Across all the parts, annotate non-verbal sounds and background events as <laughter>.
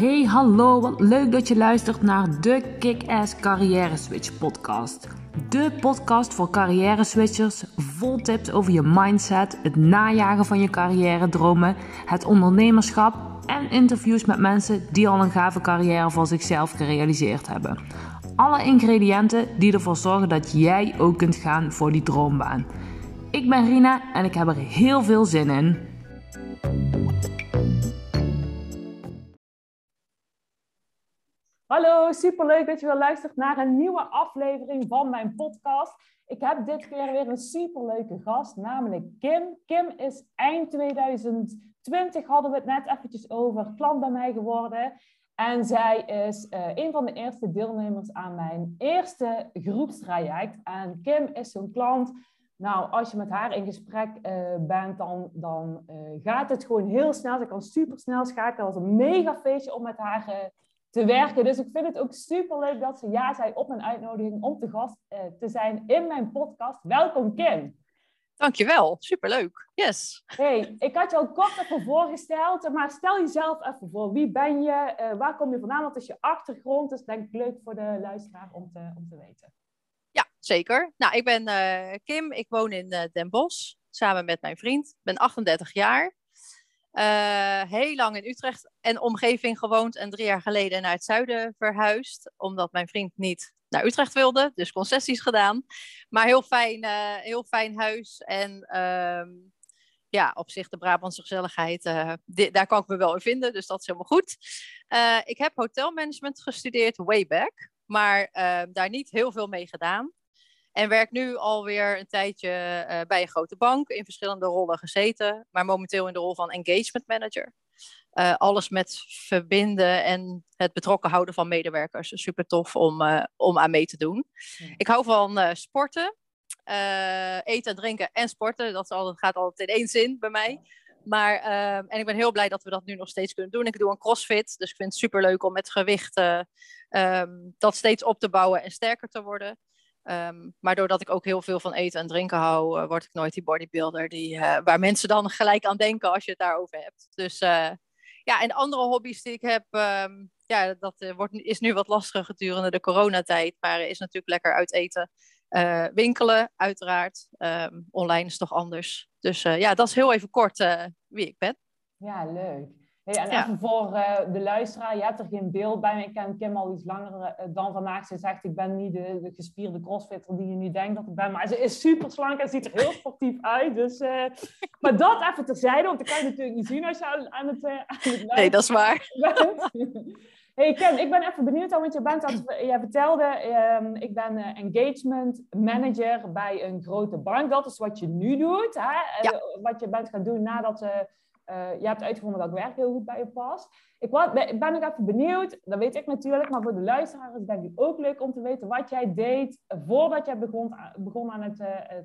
Hey, hallo, wat leuk dat je luistert naar de Kick-Ass Carrière Switch podcast. De podcast voor carrière switchers, vol tips over je mindset, het najagen van je carrière dromen, het ondernemerschap en interviews met mensen die al een gave carrière voor zichzelf gerealiseerd hebben. Alle ingrediënten die ervoor zorgen dat jij ook kunt gaan voor die droombaan. Ik ben Rina en ik heb er heel veel zin in. Hallo, superleuk dat je weer luistert naar een nieuwe aflevering van mijn podcast. Ik heb dit keer weer een superleuke gast, namelijk Kim. Kim is eind 2020, hadden we het net eventjes over, klant bij mij geworden. En zij is uh, een van de eerste deelnemers aan mijn eerste groepstraject. En Kim is zo'n klant. Nou, als je met haar in gesprek uh, bent, dan, dan uh, gaat het gewoon heel snel. Ze kan super snel schakelen. Dat was een mega feestje om met haar te werken. Dus ik vind het ook super leuk dat ze ja zei op mijn uitnodiging om te gast te zijn in mijn podcast. Welkom, Kim. Dankjewel, superleuk. Yes. Hey, ik had je al kort even voorgesteld, maar stel jezelf even voor. Wie ben je? Uh, waar kom je vandaan? Wat is je achtergrond? Dus denk ik leuk voor de luisteraar om te, om te weten. Ja, zeker. Nou, ik ben uh, Kim. Ik woon in uh, Den Bosch samen met mijn vriend. Ik ben 38 jaar. Heel lang in Utrecht en omgeving gewoond en drie jaar geleden naar het zuiden verhuisd. Omdat mijn vriend niet naar Utrecht wilde, dus concessies gedaan. Maar heel fijn, uh, heel fijn huis. En uh, ja, op zich de Brabantse gezelligheid, die, daar kan ik me wel in vinden. Dus dat is helemaal goed. Ik heb hotelmanagement gestudeerd, way back. Maar ehm, daar niet heel veel mee gedaan. En werk nu alweer een tijdje bij een grote bank, in verschillende rollen gezeten. Maar momenteel in de rol van engagement manager. Uh, alles met verbinden en het betrokken houden van medewerkers. Super tof om, uh, om aan mee te doen. Ja. Ik hou van sporten, eten, drinken en sporten. Dat altijd, gaat altijd in één zin bij mij. Maar, ehm, en ik ben heel blij dat we dat nu nog steeds kunnen doen. Ik doe een crossfit, dus ik vind het super leuk om met gewicht um, dat steeds op te bouwen en sterker te worden. Um, maar doordat ik ook heel veel van eten en drinken hou, word ik nooit die bodybuilder die, waar mensen dan <laughs> gelijk aan denken als je het daarover hebt. Dus ja, en andere hobby's die ik heb, um, ja, dat wordt, is nu wat lastiger gedurende de coronatijd. Maar is natuurlijk lekker uit eten. Winkelen, uiteraard. Um, online is toch anders. Dus ja, dat is heel even kort wie ik ben. Ja, leuk. Hey, en ja. even voor de luisteraar, je hebt er geen beeld bij. Ik ken Kim al iets langer dan vandaag. Ze zegt, ik ben niet de, de, gespierde crossfitter die je nu denkt dat ik ben. Maar ze is super slank en ziet er heel sportief uit. Dus, <laughs> maar dat even terzijde, want dat kan je natuurlijk niet zien als je aan, aan het, aan het Nee, dat is waar. <laughs> Hey Ken, ik ben even benieuwd, want je bent dat, jij vertelde, um, ik ben engagement manager bij een grote bank. Dat is wat je nu doet, hè? Ja. Wat je bent gaan doen nadat je hebt uitgevonden dat werk heel goed bij je past. Ik ben nog even benieuwd, dat weet ik natuurlijk, maar voor de luisteraars is denk ik ook leuk om te weten wat jij deed voordat jij begon, begon aan het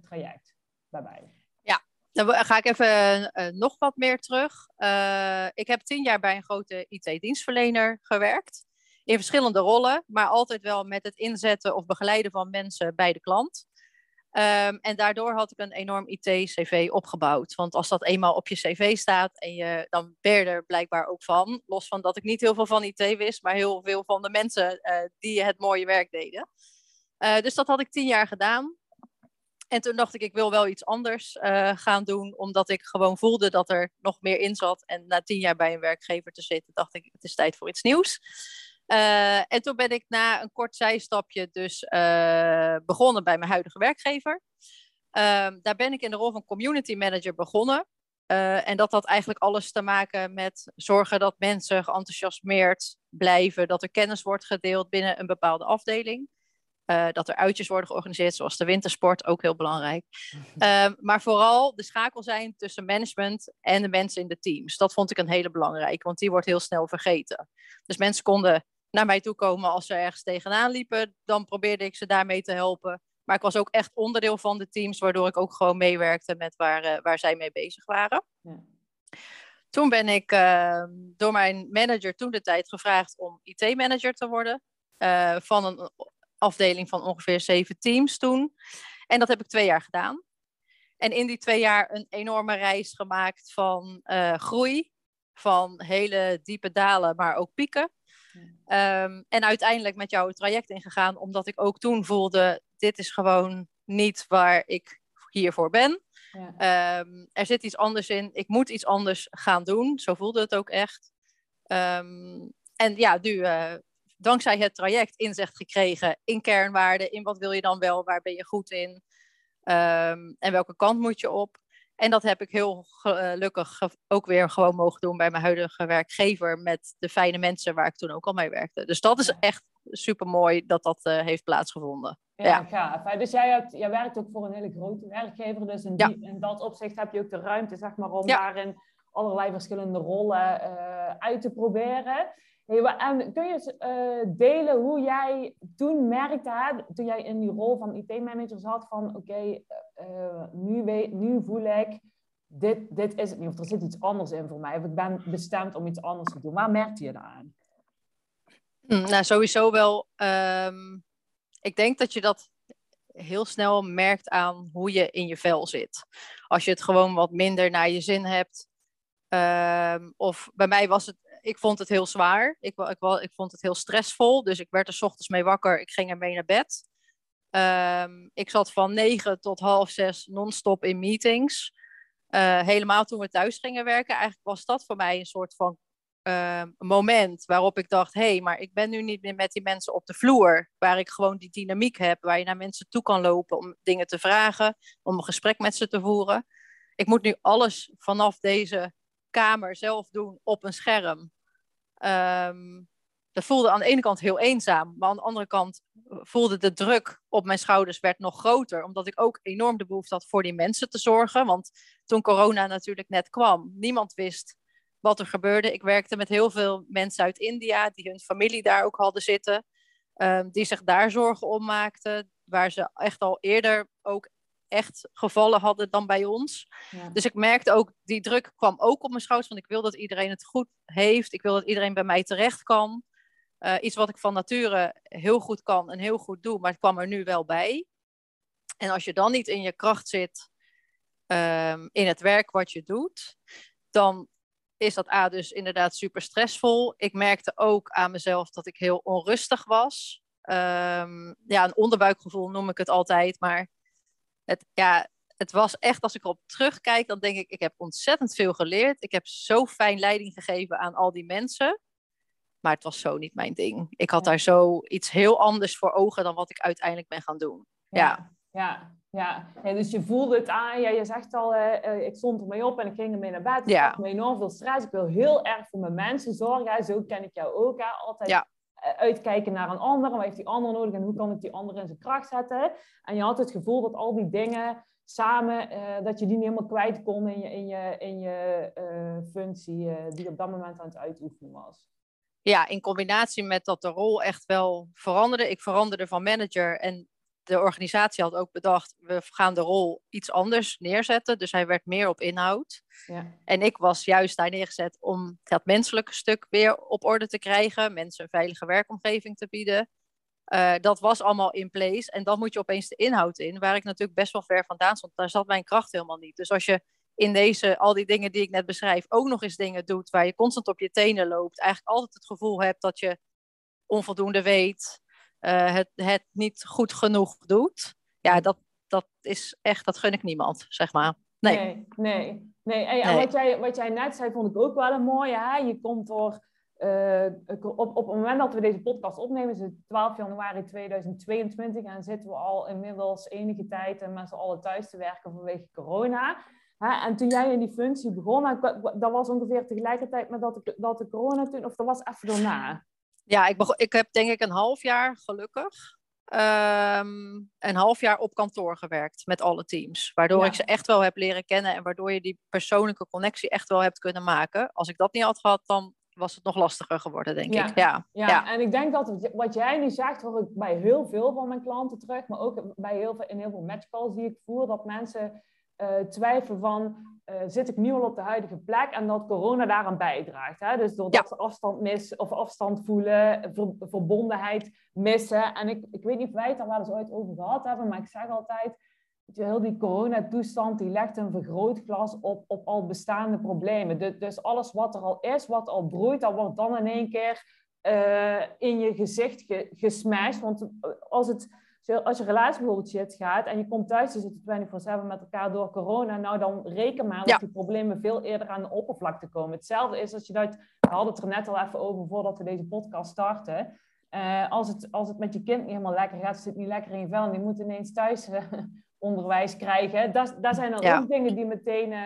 traject daarbij. Dan ga ik even uh, nog wat meer terug. Ik heb tien jaar bij een grote IT-dienstverlener gewerkt. In verschillende rollen, maar altijd wel met het inzetten of begeleiden van mensen bij de klant. Um, en daardoor had ik een enorm IT-CV opgebouwd. Want als dat eenmaal op je CV staat, en je, dan ben je er blijkbaar ook van. Los van dat ik niet heel veel van IT wist, maar heel veel van de mensen uh, die het mooie werk deden. dus dat had ik tien jaar gedaan. En toen dacht ik, ik wil wel iets anders uh, gaan doen, omdat ik gewoon voelde dat er nog meer in zat. En na tien jaar bij een werkgever te zitten, dacht ik, het is tijd voor iets nieuws. Uh, en toen ben ik na een kort zijstapje dus uh, begonnen bij mijn huidige werkgever. daar ben ik in de rol van community manager begonnen. en dat had eigenlijk alles te maken met zorgen dat mensen geenthousiasmeerd blijven, dat er kennis wordt gedeeld binnen een bepaalde afdeling. Dat er uitjes worden georganiseerd, zoals de wintersport, ook heel belangrijk. Uh, <laughs> maar vooral de schakel zijn tussen management en de mensen in de teams. Dat vond ik een hele belangrijke, want die wordt heel snel vergeten. Dus mensen konden naar mij toe komen als ze ergens tegenaan liepen. Dan probeerde ik ze daarmee te helpen. Maar ik was ook echt onderdeel van de teams, waardoor ik ook gewoon meewerkte met waar, uh, waar zij mee bezig waren. Ja. Toen ben ik ehm, door mijn manager toen de tijd gevraagd om IT-manager te worden. Uh, van een afdeling van ongeveer zeven teams toen. En dat heb ik twee jaar gedaan. En in die twee jaar een enorme reis gemaakt van uh, groei van hele diepe dalen, maar ook pieken. Ehm, en uiteindelijk met jou het traject ingegaan, omdat ik ook toen voelde: dit is gewoon niet waar ik hiervoor ben. Ja. Ehm, er zit iets anders in. Ik moet iets anders gaan doen. Zo voelde het ook echt. Ehm, en ja, nu, uh, dankzij het traject inzicht gekregen in kernwaarden, in wat wil je dan wel, waar ben je goed in en welke kant moet je op. En dat heb ik heel gelukkig ook weer gewoon mogen doen bij mijn huidige werkgever met de fijne mensen waar ik toen ook al mee werkte. Dus dat is echt super mooi dat dat uh, heeft plaatsgevonden. Ja, ja. gaaf. Dus jij, hebt, jij werkt ook voor een hele grote werkgever. Dus in, die, in dat opzicht heb je ook de ruimte zeg maar, om daarin allerlei verschillende rollen uh, uit te proberen. En kun je uh, delen hoe jij toen merkte, toen jij in die rol van IT-manager zat, van oké, uh, nu, nu voel ik, dit, dit is het niet, of er zit iets anders in voor mij, of ik ben bestemd om iets anders te doen. Waar merkte je dat aan? Hm, nou, sowieso wel. Um, ik denk dat je dat heel snel merkt aan hoe je in je vel zit. Als je het gewoon wat minder naar je zin hebt. Um, of bij mij was het, ik vond het heel zwaar. Ik, ik, ik vond het heel stressvol. Dus ik werd er s ochtends mee wakker. Ik ging ermee naar bed. Um, ik zat van negen tot half zes non-stop in meetings. Uh, helemaal toen we thuis gingen werken. Eigenlijk was dat voor mij een soort van uh, moment waarop ik dacht: hé, hey, maar ik ben nu niet meer met die mensen op de vloer, waar ik gewoon die dynamiek heb, waar je naar mensen toe kan lopen om dingen te vragen, om een gesprek met ze te voeren. Ik moet nu alles vanaf deze kamer zelf doen op een scherm. Um, dat voelde aan de ene kant heel eenzaam, maar aan de andere kant voelde de druk op mijn schouders werd nog groter, omdat ik ook enorm de behoefte had voor die mensen te zorgen. Want toen corona natuurlijk net kwam, niemand wist wat er gebeurde. Ik werkte met heel veel mensen uit India die hun familie daar ook hadden zitten, um, die zich daar zorgen om maakten, waar ze echt al eerder ook echt gevallen hadden dan bij ons. Ja. Dus ik merkte ook, die druk kwam ook op mijn schouders, want ik wil dat iedereen het goed heeft. Ik wil dat iedereen bij mij terecht kan. Uh, iets wat ik van nature heel goed kan en heel goed doe, maar het kwam er nu wel bij. En als je dan niet in je kracht zit um, in het werk wat je doet, dan is dat A dus inderdaad super stressvol. Ik merkte ook aan mezelf dat ik heel onrustig was. Um, ja, een onderbuikgevoel noem ik het altijd. Maar het, ja, het was echt, als ik erop terugkijk, dan denk ik, ik heb ontzettend veel geleerd. Ik heb zo fijn leiding gegeven aan al die mensen. Maar het was zo niet mijn ding. Ik had daar zo iets heel anders voor ogen dan wat ik uiteindelijk ben gaan doen. Ja, ja, ja. ja. dus je voelde het aan. Ja, je zegt al, uh, ik stond ermee op en ik ging ermee naar bed. Ik ja. had me enorm veel stress. Ik wil heel erg voor mijn mensen zorgen. Zo ken ik jou ook. Hè. Altijd ja. Eh, uitkijken naar een ander. Wat heeft die ander nodig en hoe kan ik die ander in zijn kracht zetten? En je had het gevoel dat al die dingen samen, uh, dat je die niet helemaal kwijt kon in je, in je, in je uh, functie die op dat moment aan het uitoefenen was ja, in combinatie met dat de rol echt wel veranderde. Ik veranderde van manager en de organisatie had ook bedacht, we gaan de rol iets anders neerzetten. Dus hij werd meer op inhoud. Ja. En ik was juist daar neergezet om dat menselijke stuk weer op orde te krijgen. Mensen een veilige werkomgeving te bieden. Uh, dat was allemaal in place. En dan moet je opeens de inhoud in, waar ik natuurlijk best wel ver vandaan stond. Daar zat mijn kracht helemaal niet. Dus als je in deze, al die dingen die ik net beschrijf, ook nog eens dingen doet waar je constant op je tenen loopt, eigenlijk altijd het gevoel hebt dat je onvoldoende weet, uh, het, het niet goed genoeg doet. Ja, dat, dat is echt, dat gun ik niemand, zeg maar. Nee. Nee, nee. nee. En, nee. Wat, jij, wat jij net zei, vond ik ook wel een mooie. Hè? Je komt door. Uh, op, op het moment dat we deze podcast opnemen, is het 12 januari 2022 en zitten we al inmiddels enige tijd en met z'n allen thuis te werken vanwege corona. En toen jij in die functie begon, dat was ongeveer tegelijkertijd met dat de, dat de corona toen, of dat was even daarna? Ja, ik, begon, ik heb denk ik een half jaar gelukkig. Um, een half jaar op kantoor gewerkt met alle teams. Waardoor ik ze echt wel heb leren kennen en waardoor je die persoonlijke connectie echt wel hebt kunnen maken. Als ik dat niet had gehad, dan was het nog lastiger geworden, denk ik. Ja. Ja. ja, en ik denk dat wat jij nu zegt, hoor ik bij heel veel van mijn klanten terug, maar ook bij heel veel, in heel veel matchcalls die ik voer, dat mensen uh, twijfelen van, uh, zit ik nu al op de huidige plek? En dat corona daaraan bijdraagt. Hè? Dus doordat ze afstand missen of afstand voelen, ver, verbondenheid missen. En ik, ik weet niet of wij het daar wel eens ooit over gehad hebben, maar ik zeg altijd, heel die coronatoestand, die legt een vergrootglas op, op al bestaande problemen. Dus, dus alles wat er al is, wat al broeit, dat wordt dan in één keer uh, in je gezicht ge, gesmashed. Want als, het, als je relatie bijvoorbeeld shit gaat en je komt thuis, je zit 24-7 met elkaar door corona, nou dan reken maar dat die problemen veel eerder aan de oppervlakte komen. Hetzelfde is als je dat, we hadden het er net al even over voordat we deze podcast starten. Uh, als, het, als het met je kind niet helemaal lekker gaat, zit niet lekker in je vel en die moet ineens thuis uh, <laughs> onderwijs krijgen. Daar, daar zijn dan ook dingen die meteen uh,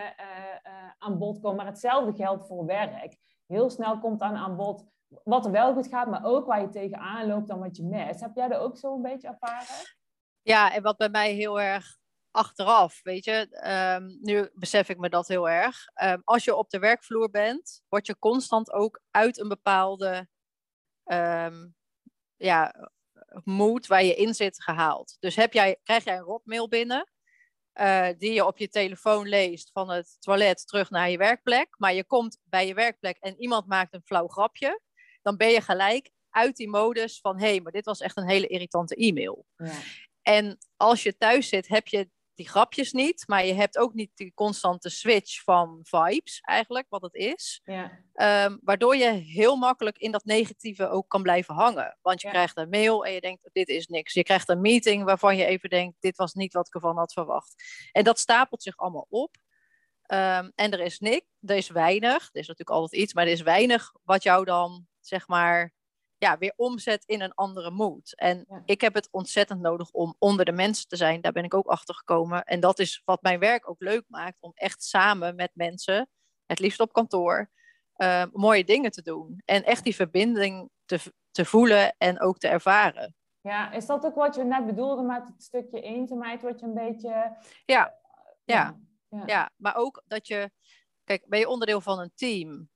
aan bod komen. Maar hetzelfde geldt voor werk. Heel snel komt dan aan bod wat er wel goed gaat, maar ook waar je tegenaan loopt dan wat je mist. Heb jij dat ook zo een beetje ervaren? Ja, en wat bij mij heel erg achteraf, weet je, ehm, nu besef ik me dat heel erg. Um, als je op de werkvloer bent, word je constant ook uit een bepaalde um, ja, mood waar je in zit gehaald. Dus heb jij, krijg jij een rotmail binnen, uh, die je op je telefoon leest van het toilet terug naar je werkplek, maar je komt bij je werkplek en iemand maakt een flauw grapje, dan ben je gelijk uit die modus van hé, hey, maar dit was echt een hele irritante e-mail. Ja. En als je thuis zit, heb je die grapjes niet, maar je hebt ook niet die constante switch van vibes, eigenlijk, wat het is. Ja. Um, waardoor je heel makkelijk in dat negatieve ook kan blijven hangen. Want je krijgt een mail en je denkt, dit is niks. Je krijgt een meeting waarvan je even denkt, dit was niet wat ik ervan had verwacht. En dat stapelt zich allemaal op. Um, en er is niks, er is weinig, er is natuurlijk altijd iets, maar er is weinig wat jou dan, zeg maar, ja, weer omzet in een andere mood. En ik heb het ontzettend nodig om onder de mensen te zijn. Daar ben ik ook achter gekomen. En dat is wat mijn werk ook leuk maakt. Om echt samen met mensen, het liefst op kantoor, uh, mooie dingen te doen. En echt die verbinding te, te voelen en ook te ervaren. Ja, is dat ook wat je net bedoelde met het stukje eenzaamheid, wat je een beetje. Ja, ja, ja. ja. maar ook dat je. Kijk, ben je onderdeel van een team?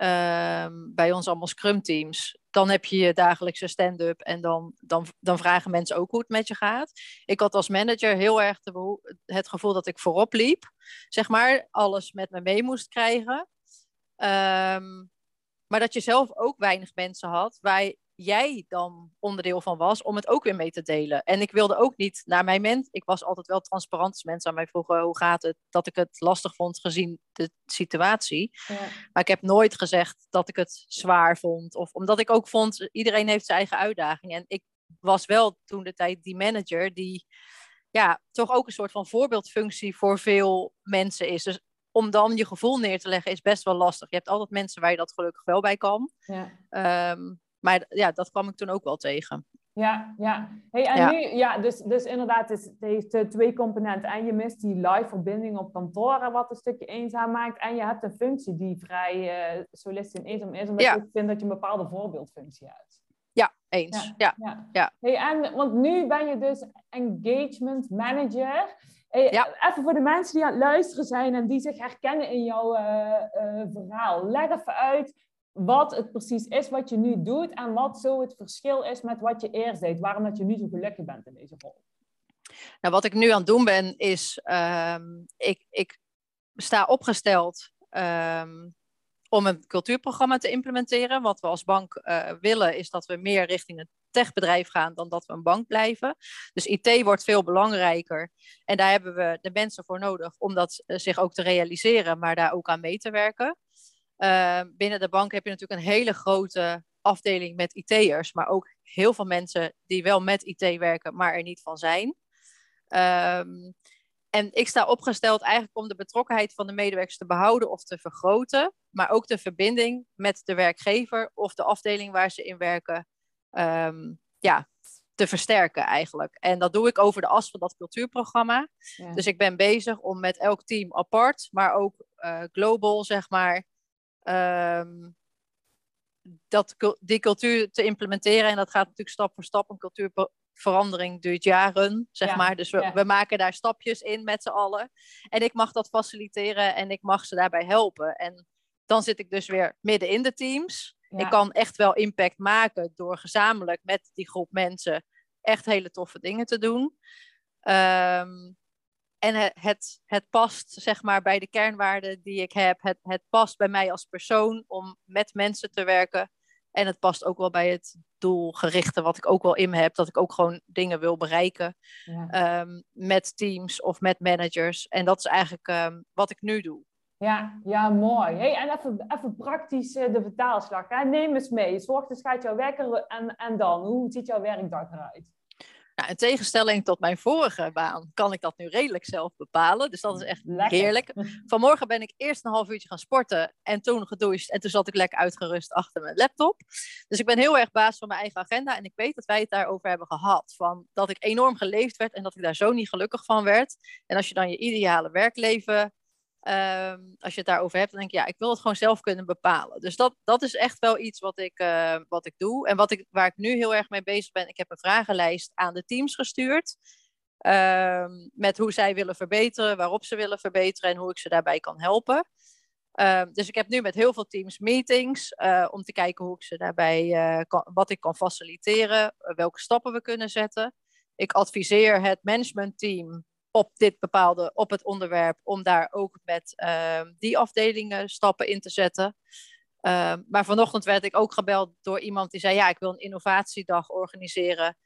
Ehm, bij ons allemaal scrum teams, dan heb je je dagelijkse stand-up en dan, dan, dan vragen mensen ook hoe het met je gaat. Ik had als manager heel erg het gevoel dat ik voorop liep, zeg maar, alles met me mee moest krijgen. Ehm, maar dat je zelf ook weinig mensen had waar jij dan onderdeel van was, om het ook weer mee te delen. En ik wilde ook niet naar mijn mens. Ik was altijd wel transparant als mensen aan mij vroegen hoe gaat het, dat ik het lastig vond gezien de situatie. Ja. Maar ik heb nooit gezegd dat ik het zwaar vond. Of omdat ik ook vond, iedereen heeft zijn eigen uitdaging. En ik was wel toen de tijd die manager die ja, toch ook een soort van voorbeeldfunctie voor veel mensen is. Dus om dan je gevoel neer te leggen is best wel lastig. Je hebt altijd mensen waar je dat gelukkig wel bij kan. Ja. Ehm, maar ja, dat kwam ik toen ook wel tegen. Ja, ja. Hey, en Nu, ja dus, dus inderdaad, het, heeft uh, twee componenten. En je mist die live verbinding op kantoor, wat een stukje eenzaam maakt. En je hebt een functie die vrij uh, solist en eenzaam is, omdat ja. je vindt dat je een bepaalde voorbeeldfunctie hebt. Ja, eens. Ja. ja. ja. Hey, en, want nu ben je dus engagement manager. Hey, Even voor de mensen die aan het luisteren zijn en die zich herkennen in jouw uh, verhaal. Leg even uit, wat het precies is wat je nu doet en wat zo het verschil is met wat je eerst deed. Waarom dat je nu zo gelukkig bent in deze rol. Nou, wat ik nu aan het doen ben, is um, ik, ik sta opgesteld um, om een cultuurprogramma te implementeren. Wat we als bank uh, willen, is dat we meer richting een techbedrijf gaan dan dat we een bank blijven. Dus IT wordt veel belangrijker. En daar hebben we de mensen voor nodig om dat uh, zich ook te realiseren, maar daar ook aan mee te werken. Uh, binnen de bank heb je natuurlijk een hele grote afdeling met IT'ers, maar ook heel veel mensen die wel met IT werken, maar er niet van zijn. Um, en ik sta opgesteld eigenlijk om de betrokkenheid van de medewerkers te behouden of te vergroten, maar ook de verbinding met de werkgever of de afdeling waar ze in werken, um, ja, te versterken eigenlijk. En dat doe ik over de as van dat cultuurprogramma. Dus ik ben bezig om met elk team apart, maar ook uh, global, zeg maar, um, dat, die cultuur te implementeren. En dat gaat natuurlijk stap voor stap. Een cultuurverandering duurt jaren, zeg maar. Dus we, we, maken daar stapjes in met z'n allen. En ik mag dat faciliteren en ik mag ze daarbij helpen. En dan zit ik dus weer midden in de teams. Ik kan echt wel impact maken door gezamenlijk met die groep mensen echt hele toffe dingen te doen. Um, en het, het, het, past zeg maar bij de kernwaarden die ik heb. Het, het past bij mij als persoon om met mensen te werken En het past ook wel bij het doelgerichte wat ik ook wel in me heb. Dat ik ook gewoon dingen wil bereiken Ja. ehm, met teams of met managers. En dat is eigenlijk ehm, wat ik nu doe. Ja, ja, mooi. Hey, en even, even praktisch eh, de vertaalslag. Hè? Neem eens mee. 's ochtends gaat jouw wekker en, en dan? Hoe ziet jouw werkdag eruit? Nou, in tegenstelling tot mijn vorige baan kan ik dat nu redelijk zelf bepalen. Dus dat is echt Lekker. heerlijk. <laughs> Vanmorgen ben ik eerst een half uurtje gaan sporten en toen gedoucht. En toen zat ik lekker uitgerust achter mijn laptop. Dus ik ben heel erg baas van mijn eigen agenda. En ik weet dat wij het daarover hebben gehad. Van dat ik enorm geleefd werd en dat ik daar zo niet gelukkig van werd. En als je dan je ideale werkleven, ehm, als je het daarover hebt, dan denk je, ja, ik wil het gewoon zelf kunnen bepalen. Dus dat, dat is echt wel iets wat ik, eh, wat ik doe. En wat ik, waar ik nu heel erg mee bezig ben, ik heb een vragenlijst aan de teams gestuurd. ehm, met hoe zij willen verbeteren, waarop ze willen verbeteren en hoe ik ze daarbij kan helpen. Ehm, dus ik heb nu met heel veel teams meetings eh, om te kijken hoe ik ze daarbij, eh, kan, wat ik kan faciliteren, welke stappen we kunnen zetten. Ik adviseer het managementteam op dit bepaalde, op het onderwerp, om daar ook met ehm, die afdelingen stappen in te zetten. Ehm, maar vanochtend werd ik ook gebeld door iemand die zei: Ja, ik wil een innovatiedag organiseren.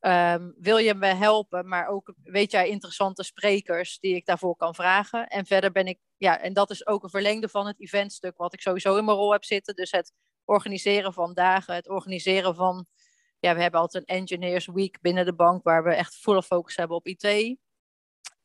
Ehm, wil je me helpen? Maar ook weet jij interessante sprekers die ik daarvoor kan vragen. En verder ben ik, ja, en dat is ook een verlengde van het eventstuk, wat ik sowieso in mijn rol heb zitten. Dus het organiseren van dagen, het organiseren van, ja, we hebben altijd een Engineers Week binnen de bank, waar we echt volle focus hebben op IT.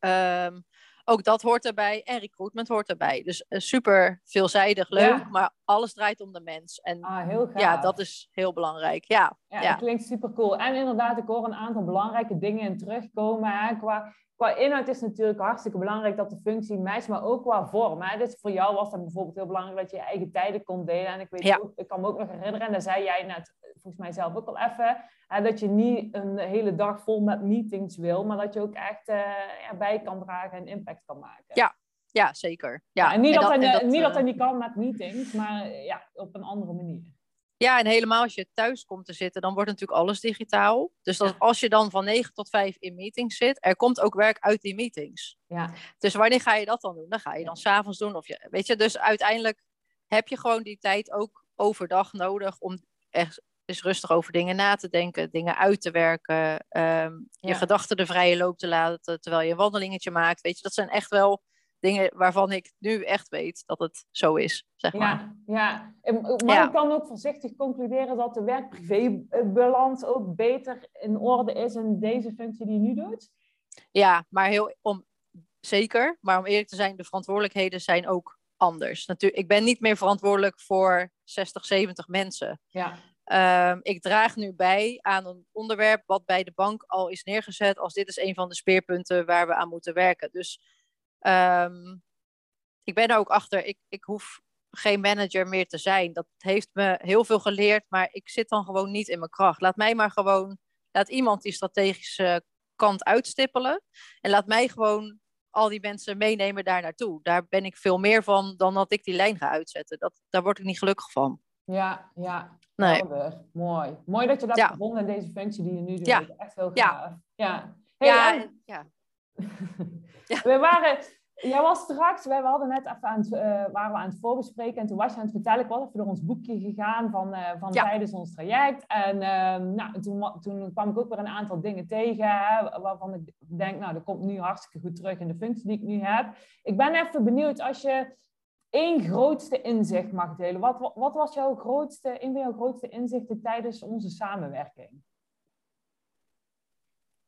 Ehm, ook dat hoort erbij en recruitment hoort erbij. Dus eh, super veelzijdig, leuk, Ja. maar alles draait om de mens. En Ah, heel gaaf. ja, dat is heel belangrijk. Ja, Ja, klinkt super cool. En inderdaad, ik hoor een aantal belangrijke dingen in terugkomen. Hè. Qua, qua inhoud is het natuurlijk hartstikke belangrijk dat de functie matcht, maar ook qua vorm. Hè. Dus voor jou was het bijvoorbeeld heel belangrijk dat je je eigen tijden kon delen. En ik, weet Ja. ook, ik kan me ook nog herinneren, en daar zei jij net volgens mij zelf ook al even, hè, dat je niet een hele dag vol met meetings wil, maar dat je ook echt ja, bij kan dragen en impact kan maken. Ja, Ja, zeker. Ja, en niet, dat, en hij, niet dat eh, hij niet kan met meetings, maar ja, op een andere manier. Ja, en helemaal als je thuis komt te zitten, dan wordt natuurlijk alles digitaal. Dus dat als je dan van 9 tot 5 in meetings zit, er komt ook werk uit die meetings. Ja, Dus wanneer ga je dat dan doen? Dan ga je dan s'avonds doen. Of je, weet je, dus uiteindelijk heb je gewoon die tijd ook overdag nodig om echt eens rustig over dingen na te denken, dingen uit te werken, ehm, je Ja. gedachten de vrije loop te laten terwijl je een wandelingetje maakt. Weet je, dat zijn echt wel dingen waarvan ik nu echt weet dat het zo is, zeg maar. Ja, ja. En Mag Ja. ik dan ook voorzichtig concluderen dat de werk-privé-balans ook beter in orde is in deze functie die je nu doet? Ja, maar heel om, zeker. Maar om eerlijk te zijn, de verantwoordelijkheden zijn ook anders. Natuurlijk, ik ben niet meer verantwoordelijk voor 60, 70 mensen. Ja, Ehm, ik draag nu bij aan een onderwerp wat bij de bank al is neergezet als dit is een van de speerpunten waar we aan moeten werken. Dus ehm, ik ben er ook achter, ik, ik hoef geen manager meer te zijn. Dat heeft me heel veel geleerd, maar ik zit dan gewoon niet in mijn kracht. Laat mij maar gewoon, laat iemand die strategische kant uitstippelen en laat mij gewoon al die mensen meenemen daar naartoe. Daar ben ik veel meer van dan dat ik die lijn ga uitzetten. Dat, daar word ik niet gelukkig van. ja, ja. Nee. Helder. Mooi. Mooi dat je dat Ja. gevonden in deze functie die je nu doet. Ja. Echt heel Ja. gaaf. Ja. Hey, ja, en- en- ja. <laughs> We waren, jij was straks, wij hadden net even aan het, eh, waren we aan het voorbespreken en toen was je aan het vertellen, ik was even door ons boekje gegaan van, eh, van Ja. tijdens ons traject. En ehm, nou, toen, wa- toen kwam ik ook weer een aantal dingen tegen hè, waarvan ik denk, nou, dat komt nu hartstikke goed terug in de functie die ik nu heb. Ik ben even benieuwd als je één grootste inzicht mag delen. Wat, wat, wat was jouw grootste, een van jouw grootste inzichten tijdens onze samenwerking?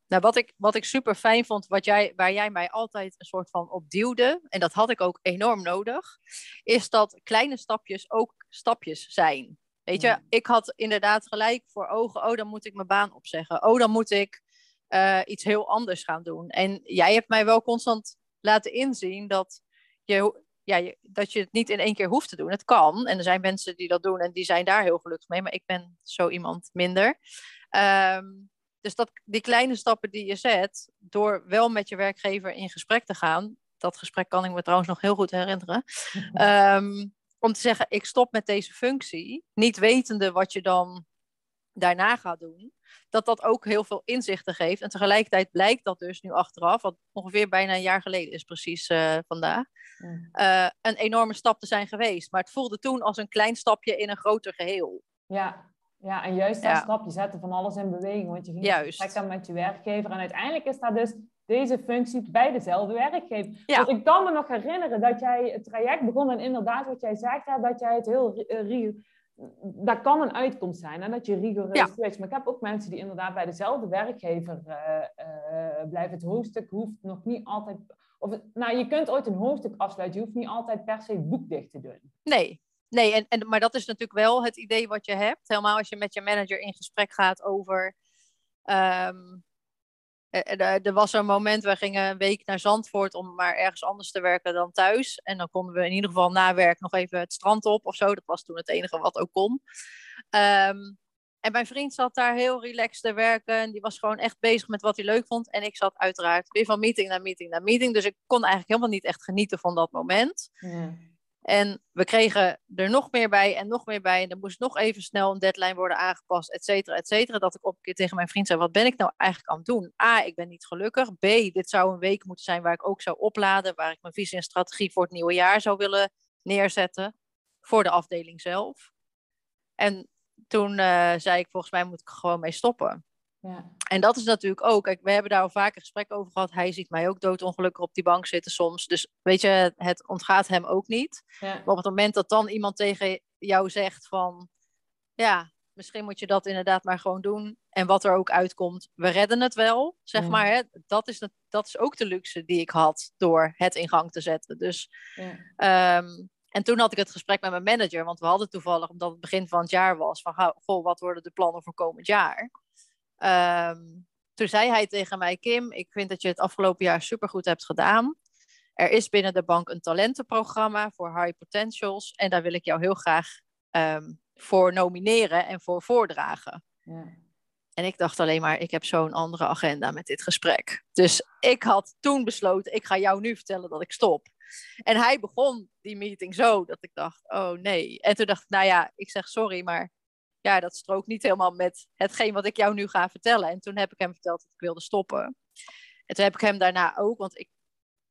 Nou, wat ik, wat ik super fijn vond, wat jij, waar jij mij altijd een soort van op duwde, en dat had ik ook enorm nodig, is dat kleine stapjes ook stapjes zijn. Weet je, ik had inderdaad gelijk voor ogen, oh, dan moet ik mijn baan opzeggen. Oh, dan moet ik eh, iets heel anders gaan doen. En jij hebt mij wel constant laten inzien dat je, ja, je, dat je het niet in één keer hoeft te doen. Het kan, en er zijn mensen die dat doen en die zijn daar heel gelukkig mee, maar ik ben zo iemand minder. Ehm, dus dat, die kleine stappen die je zet, door wel met je werkgever in gesprek te gaan, dat gesprek kan ik me trouwens nog heel goed herinneren, <laughs> ehm, om te zeggen, ik stop met deze functie, niet wetende wat je dan daarna gaat doen, dat dat ook heel veel inzichten geeft. En tegelijkertijd blijkt dat dus nu achteraf, wat ongeveer bijna een jaar geleden is precies eh, vandaag, Mm. eh, een enorme stap te zijn geweest. Maar het voelde toen als een klein stapje in een groter geheel. Ja, ja en juist dat stap, je zette van alles in beweging, want je ging juist. met je werkgever. En uiteindelijk is dat dus deze functie bij dezelfde werkgever. Ja. Want ik kan me nog herinneren dat jij het traject begon en inderdaad wat jij zegt, dat jij het heel uh, dat kan een uitkomst zijn en dat je rigoureus ja. Maar ik heb ook mensen die inderdaad bij dezelfde werkgever uh, uh, blijven. Het hoofdstuk hoeft nog niet altijd. Of, nou, je kunt ooit een hoofdstuk afsluiten. Je hoeft niet altijd per se het boek dicht te doen. Nee, nee en, en, maar dat is natuurlijk wel het idee wat je hebt. Helemaal als je met je manager in gesprek gaat over. Um, er was een moment, we gingen een week naar Zandvoort om maar ergens anders te werken dan thuis. En dan konden we in ieder geval na werk nog even het strand op of zo. Dat was toen het enige wat ook kon. Um, en mijn vriend zat daar heel relaxed te werken. En die was gewoon echt bezig met wat hij leuk vond. En ik zat uiteraard weer van meeting naar meeting naar meeting. Dus ik kon eigenlijk helemaal niet echt genieten van dat moment. Ja. En we kregen er nog meer bij en nog meer bij. En er moest nog even snel een deadline worden aangepast, et cetera, et cetera. Dat ik op een keer tegen mijn vriend zei, wat ben ik nou eigenlijk aan het doen? A, ik ben niet gelukkig. B, dit zou een week moeten zijn waar ik ook zou opladen. Waar ik mijn visie en strategie voor het nieuwe jaar zou willen neerzetten. Voor de afdeling zelf. En toen uh, zei ik, volgens mij moet ik gewoon mee stoppen. Ja. En dat is natuurlijk ook, kijk, we hebben daar al vaker gesprek over gehad. Hij ziet mij ook doodongelukkig op die bank zitten soms. Dus weet je, het ontgaat hem ook niet. Ja. Maar op het moment dat dan iemand tegen jou zegt van, ja, misschien moet je dat inderdaad maar gewoon doen. En wat er ook uitkomt, we redden het wel, zeg maar. Hè? Dat, is, dat is ook de luxe die ik had door het in gang te zetten. Dus ja. um, en toen had ik het gesprek met mijn manager, want we hadden toevallig, omdat het begin van het jaar was, van goh, wat worden de plannen voor komend jaar? Um, toen zei hij tegen mij, Kim, ik vind dat je het afgelopen jaar supergoed hebt gedaan. Er is binnen de bank een talentenprogramma voor high potentials en daar wil ik jou heel graag um, voor nomineren en voor voordragen. Ja. En ik dacht alleen maar, ik heb zo'n andere agenda met dit gesprek. Dus ik had toen besloten, ik ga jou nu vertellen dat ik stop. En hij begon die meeting zo dat ik dacht, oh nee. En toen dacht ik, nou ja, ik zeg sorry, maar ja, dat strookt niet helemaal met hetgeen wat ik jou nu ga vertellen. En toen heb ik hem verteld dat ik wilde stoppen. En toen heb ik hem daarna ook, want ik,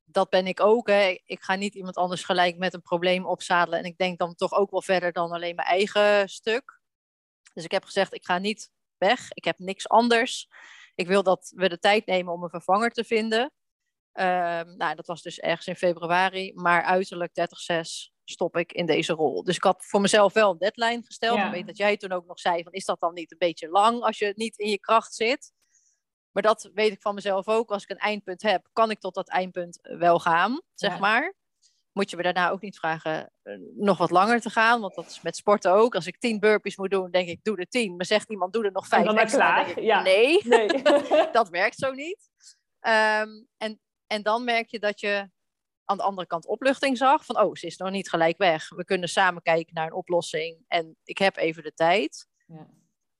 dat ben ik ook. Hè. Ik ga niet iemand anders gelijk met een probleem opzadelen. En ik denk dan toch ook wel verder dan alleen mijn eigen stuk. Dus ik heb gezegd, ik ga niet weg. Ik heb niks anders. Ik wil dat we de tijd nemen om een vervanger te vinden. Um, nou, dat was dus ergens in februari. Maar uiterlijk 30-6 stop ik in deze rol. Dus ik had voor mezelf wel een deadline gesteld. Ik weet dat jij toen ook nog zei: van, is dat dan niet een beetje lang als je niet in je kracht zit? Maar dat weet ik van mezelf ook. Als ik een eindpunt heb, kan ik tot dat eindpunt wel gaan, zeg maar. Moet je me daarna ook niet vragen uh, nog wat langer te gaan. Want dat is met sporten ook. Als ik tien burpees moet doen, denk ik, doe er tien. Maar zegt iemand, doe er nog vijf dan extra. Klaar. Ik, ja. Nee, nee. <laughs> dat werkt zo niet. Um, en en dan merk je dat je aan de andere kant opluchting zag. Van, oh, ze is nog niet gelijk weg. We kunnen samen kijken naar een oplossing. En ik heb even de tijd. Ja.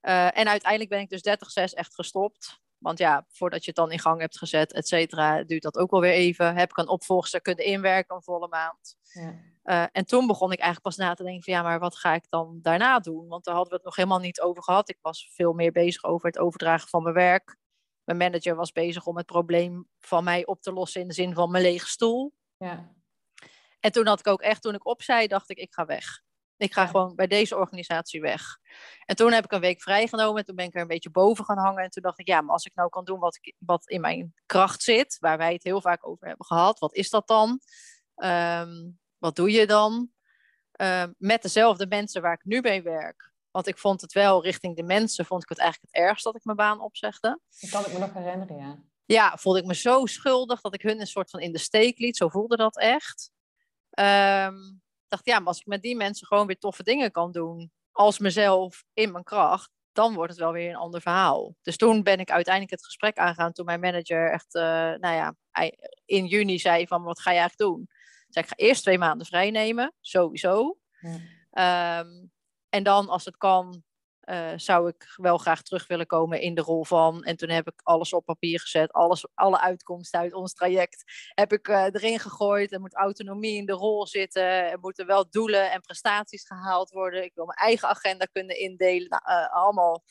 Uh, en uiteindelijk ben ik dus 30-6 echt gestopt. Want ja, voordat je het dan in gang hebt gezet, et cetera, duurt dat ook wel weer even. Heb ik een opvolgster kunnen inwerken een volle maand. Ja. Uh, en toen begon ik eigenlijk pas na te denken van ja, maar wat ga ik dan daarna doen? Want daar hadden we het nog helemaal niet over gehad. Ik was veel meer bezig over het overdragen van mijn werk. Mijn manager was bezig om het probleem van mij op te lossen in de zin van mijn lege stoel. Ja. En toen had ik ook echt, toen ik opzij, dacht ik, ik ga weg. Ik ga gewoon bij deze organisatie weg. En toen heb ik een week vrijgenomen. Toen ben ik er een beetje boven gaan hangen. En toen dacht ik, ja, maar als ik nou kan doen wat, ik, wat in mijn kracht zit, waar wij het heel vaak over hebben gehad, wat is dat dan? Um, wat doe je dan? Um, met dezelfde mensen waar ik nu mee werk, want ik vond het wel richting de mensen, vond ik het eigenlijk het ergst dat ik mijn baan opzegde. Dat kan ik me nog herinneren, ja. Ja, voelde ik me zo schuldig dat ik hun een soort van in de steek liet. Zo voelde dat echt. Um, dacht, ja, maar als ik met die mensen gewoon weer toffe dingen kan doen, als mezelf in mijn kracht, dan wordt het wel weer een ander verhaal. Dus toen ben ik uiteindelijk het gesprek aangegaan toen mijn manager echt, uh, nou ja, in juni zei van, wat ga je eigenlijk doen? Zei ik ga eerst twee maanden vrij nemen, sowieso. Ja. Um, en dan, als het kan, uh, zou ik wel graag terug willen komen in de rol van. En toen heb ik alles op papier gezet, alles, alle uitkomsten uit ons traject heb ik uh, erin gegooid. Er moet autonomie in de rol zitten, er moeten wel doelen en prestaties gehaald worden. Ik wil mijn eigen agenda kunnen indelen, nou, uh, allemaal.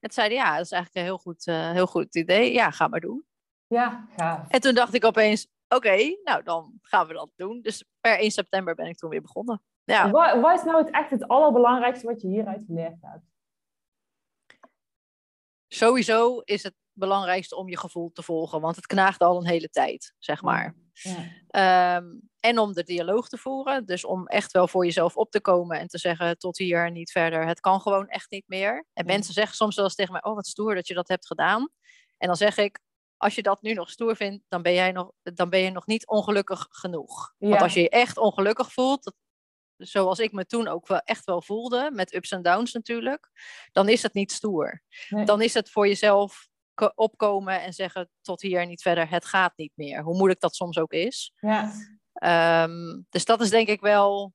Het zeiden ja, dat is eigenlijk een heel goed, heel goed idee. Ja, ga maar doen. Ja. En toen dacht ik opeens, oké, nou dan gaan we dat doen. Dus per 1 september ben ik toen weer begonnen. Ja. Wat, wat, is nou het echt het allerbelangrijkste wat je hieruit geleerd hebt? Sowieso is het belangrijkste om je gevoel te volgen, want het knaagt al een hele tijd, zeg maar. Ja. Ehm, en om de dialoog te voeren, dus om echt wel voor jezelf op te komen en te zeggen tot hier niet verder. Het kan gewoon echt niet meer. En mensen zeggen soms wel eens tegen mij, oh wat stoer dat je dat hebt gedaan. En dan zeg ik, als je dat nu nog stoer vindt, dan ben, jij nog, dan ben je nog niet ongelukkig genoeg. Want als je je echt ongelukkig voelt, dat, zoals ik me toen ook wel echt wel voelde, met ups en downs natuurlijk, dan is het niet stoer. Dan is het voor jezelf opkomen en zeggen tot hier niet verder, het gaat niet meer. Hoe moeilijk dat soms ook is. Ja. Ehm, dus dat is denk ik wel,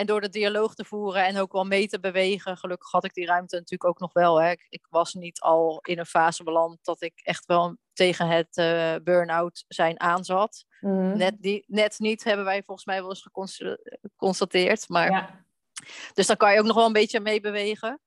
en door de dialoog te voeren en ook wel mee te bewegen, gelukkig had ik die ruimte natuurlijk ook nog wel. Hè. Ik, was niet al in een fase beland dat ik echt wel tegen het uh, burn-out zijn aanzat. Mm. Net, die, net niet, hebben wij volgens mij wel eens geconstateerd. Maar, ja. Dus daar kan je ook nog wel een beetje mee bewegen.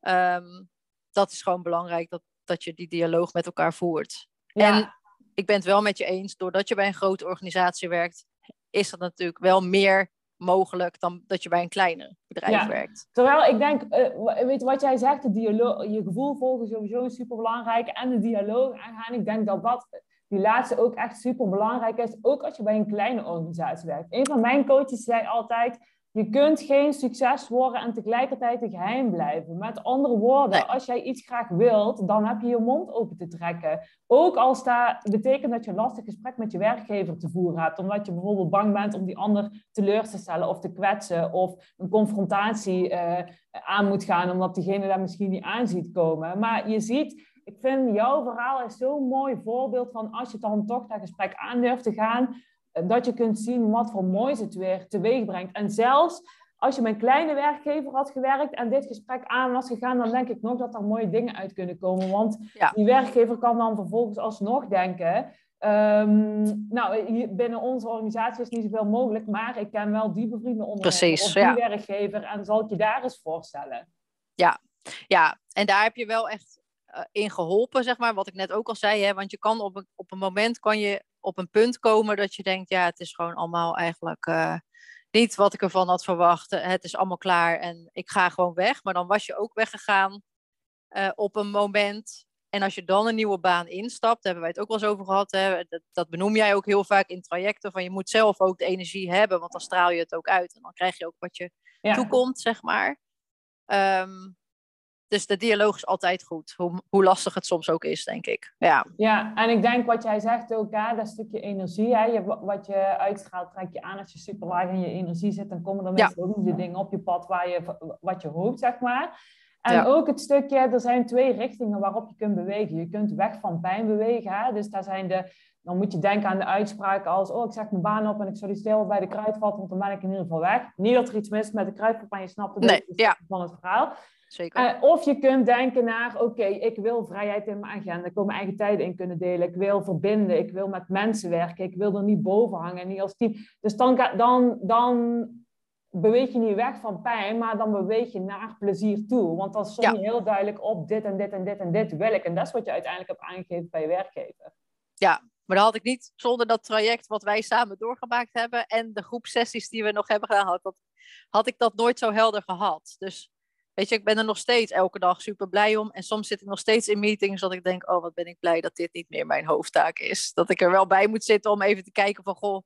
Ehm, dat is gewoon belangrijk, dat, dat je die dialoog met elkaar voert. Ja. En ik ben het wel met je eens, doordat je bij een grote organisatie werkt, is dat natuurlijk wel meer mogelijk dan dat je bij een kleine bedrijf ja. werkt. Terwijl ik denk, uh, weet wat jij zegt, de dialoog, je gevoel volgen sowieso super belangrijk en de dialoog aangaan. Ik denk dat dat die laatste ook echt super belangrijk is, ook als je bij een kleine organisatie werkt. Een van mijn coaches zei altijd, je kunt geen succes worden en tegelijkertijd een geheim blijven. Met andere woorden, als jij iets graag wilt, dan heb je je mond open te trekken. Ook als dat betekent dat je een lastig gesprek met je werkgever te voeren hebt. Omdat je bijvoorbeeld bang bent om die ander teleur te stellen of te kwetsen. Of een confrontatie uh, aan moet gaan omdat diegene daar misschien niet aan ziet komen. Maar je ziet, ik vind jouw verhaal is zo'n mooi voorbeeld van als je dan toch dat gesprek aan durft te gaan dat je kunt zien wat voor moois het weer teweeg brengt. En zelfs als je met een kleine werkgever had gewerkt en dit gesprek aan was gegaan, dan denk ik nog dat er mooie dingen uit kunnen komen. Want die werkgever kan dan vervolgens alsnog denken. Um, nou, binnen onze organisatie is niet zoveel mogelijk, maar ik ken wel die bevriende ondernemer of die werkgever en zal ik je daar eens voorstellen. Ja, ja, en daar heb je wel echt uh, in geholpen, zeg maar, wat ik net ook al zei. Hè? Want je kan op een, op een moment kan je op een punt komen dat je denkt, ja, het is gewoon allemaal eigenlijk uh, niet wat ik ervan had verwacht. Het is allemaal klaar en ik ga gewoon weg. Maar dan was je ook weggegaan uh, op een moment. En als je dan een nieuwe baan instapt, daar hebben wij het ook wel eens over gehad. Hè, dat, dat, benoem jij ook heel vaak in trajecten. Van je moet zelf ook de energie hebben, want dan straal je het ook uit. En dan krijg je ook wat je toekomt, zeg maar. Um, dus de dialoog is altijd goed, hoe, hoe lastig het soms ook is, denk ik. Ja, ja en ik denk wat jij zegt ook, hè, dat stukje energie. Hè, je, wat je uitstraalt, trek je aan als je super laag in je energie zit. Dan komen er ook niet de dingen op je pad waar je, wat je hoopt, zeg maar. En ook het stukje, er zijn twee richtingen waarop je kunt bewegen. Je kunt weg van pijn bewegen. Hè? Dus daar zijn de, dan moet je denken aan de uitspraken als... oh, ik zeg mijn baan op en ik solliciteer bij de kruidvat... want dan ben ik in ieder geval weg. Niet dat er iets mis is met de kruidvat, maar je snapt het nee, ja. van het verhaal. Zeker. Uh, of je kunt denken naar, oké, ik wil vrijheid in mijn agenda. Ik wil mijn eigen tijd in kunnen delen. Ik wil verbinden. Ik wil met mensen werken. Ik wil er niet boven hangen. Niet als team. Dus dan, dan, dan beweeg je niet weg van pijn, maar dan beweeg je naar plezier toe. Want dan stond je heel duidelijk op dit en dit en dit en dit wil ik. En dat is wat je uiteindelijk hebt aangegeven bij je werkgever. Ja, maar dat had ik niet zonder dat traject wat wij samen doorgemaakt hebben en de groepsessies die we nog hebben gedaan, had, dat, had ik dat nooit zo helder gehad. Dus Weet je, ik ben er nog steeds elke dag super blij om. En soms zit ik nog steeds in meetings dat ik denk, oh wat ben ik blij dat dit niet meer mijn hoofdtaak is. Dat ik er wel bij moet zitten om even te kijken van, goh,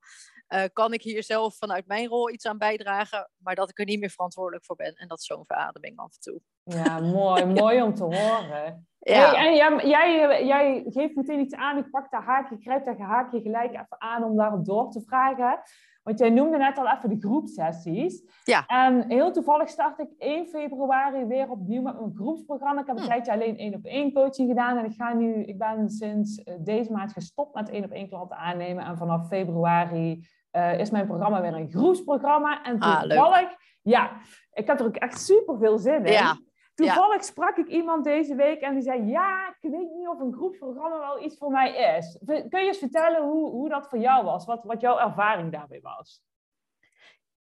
uh, kan ik hier zelf vanuit mijn rol iets aan bijdragen, maar dat ik er niet meer verantwoordelijk voor ben. En dat is zo'n verademing af en toe. Ja, mooi, <laughs> mooi om te horen. Ja. en jij, jij, jij, geeft meteen iets aan, ik pak dat haakje, ik grijp dat haakje gelijk even aan om daarop door te vragen. Want jij noemde net al even de groepsessies. Ja. En heel toevallig start ik 1 februari weer opnieuw met mijn groepsprogramma. Ik heb een hm. tijdje alleen één op één coaching gedaan. En ik, ga nu, ik ben sinds eh, deze maand gestopt met één op één klanten aannemen. En vanaf februari uh, is mijn programma weer een groepsprogramma. En ah, toevallig, ah, ja, ik heb er ook echt super veel zin in. Ja. Toevallig sprak ik iemand deze week en die zei: Ja, ik weet niet of een groepsprogramma wel iets voor mij is. Kun je eens vertellen hoe, hoe dat voor jou was? Wat, wat jouw ervaring daarbij was?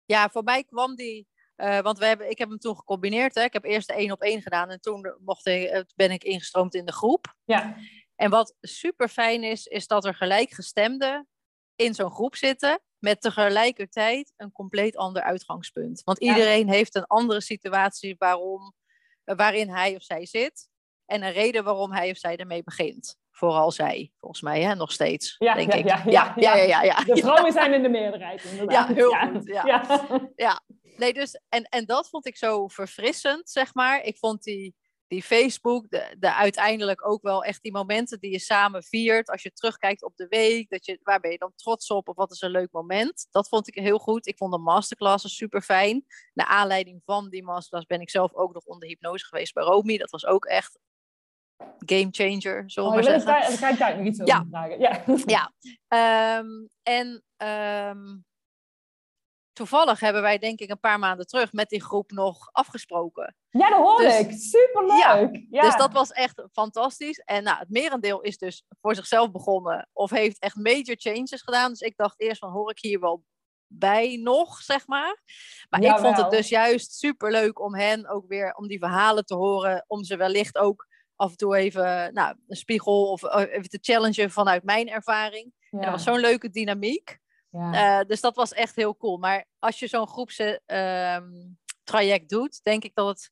Ja, voor mij kwam die. Uh, want we hebben, ik heb hem toen gecombineerd. Hè. Ik heb eerst de één op één gedaan en toen mocht ik, eh, ben ik ingestroomd in de groep. Ja. En wat super fijn is, is dat er gelijkgestemden in zo'n groep zitten met tegelijkertijd een compleet ander uitgangspunt. Want iedereen heeft een andere situatie waarom, waarin hij of zij zit. en een reden waarom hij of zij ermee begint. Vooral zij, volgens mij, hè, nog steeds, Ja, denk ja, ik. ja, ja, ja, ja, ja, ja. De vrouwen zijn in de meerderheid, Ja, inderdaad. heel goed. Ja. Ja. Ja, nee, dus, en, en dat vond ik zo verfrissend, zeg maar. Ik vond die, die Facebook, de, de uiteindelijk ook wel echt die momenten die je samen viert. Als je terugkijkt op de week, dat je, waar ben je dan trots op? Of wat is een leuk moment? Dat vond ik heel goed. Ik vond de masterclasses super fijn. Naar aanleiding van die masterclass ben ik zelf ook nog onder hypnose geweest bij Romy. Dat was ook echt game changer, zullen we Oh, maar zeggen. daar, daar ga ik daar nog iets over Ja. vragen. Ja. Ja, ehm, en ehm, toevallig hebben wij denk ik een paar maanden terug met die groep nog afgesproken. ja, dat hoor Dus- ik. Superleuk. Ja. Dus dat was echt fantastisch. En nou, het merendeel is dus voor zichzelf begonnen of heeft echt major changes gedaan. Dus ik dacht eerst van hoor ik hier wel bij nog, zeg maar. Maar ik vond het dus juist super leuk om hen ook weer, om die verhalen te horen, om ze wellicht ook af en toe even nou, een spiegel of eh, even te challengen vanuit mijn ervaring. Ja. En dat was zo'n leuke dynamiek. Ja. Eh, dus dat was echt heel cool. Maar als je zo'n groepstraject doet, denk ik dat het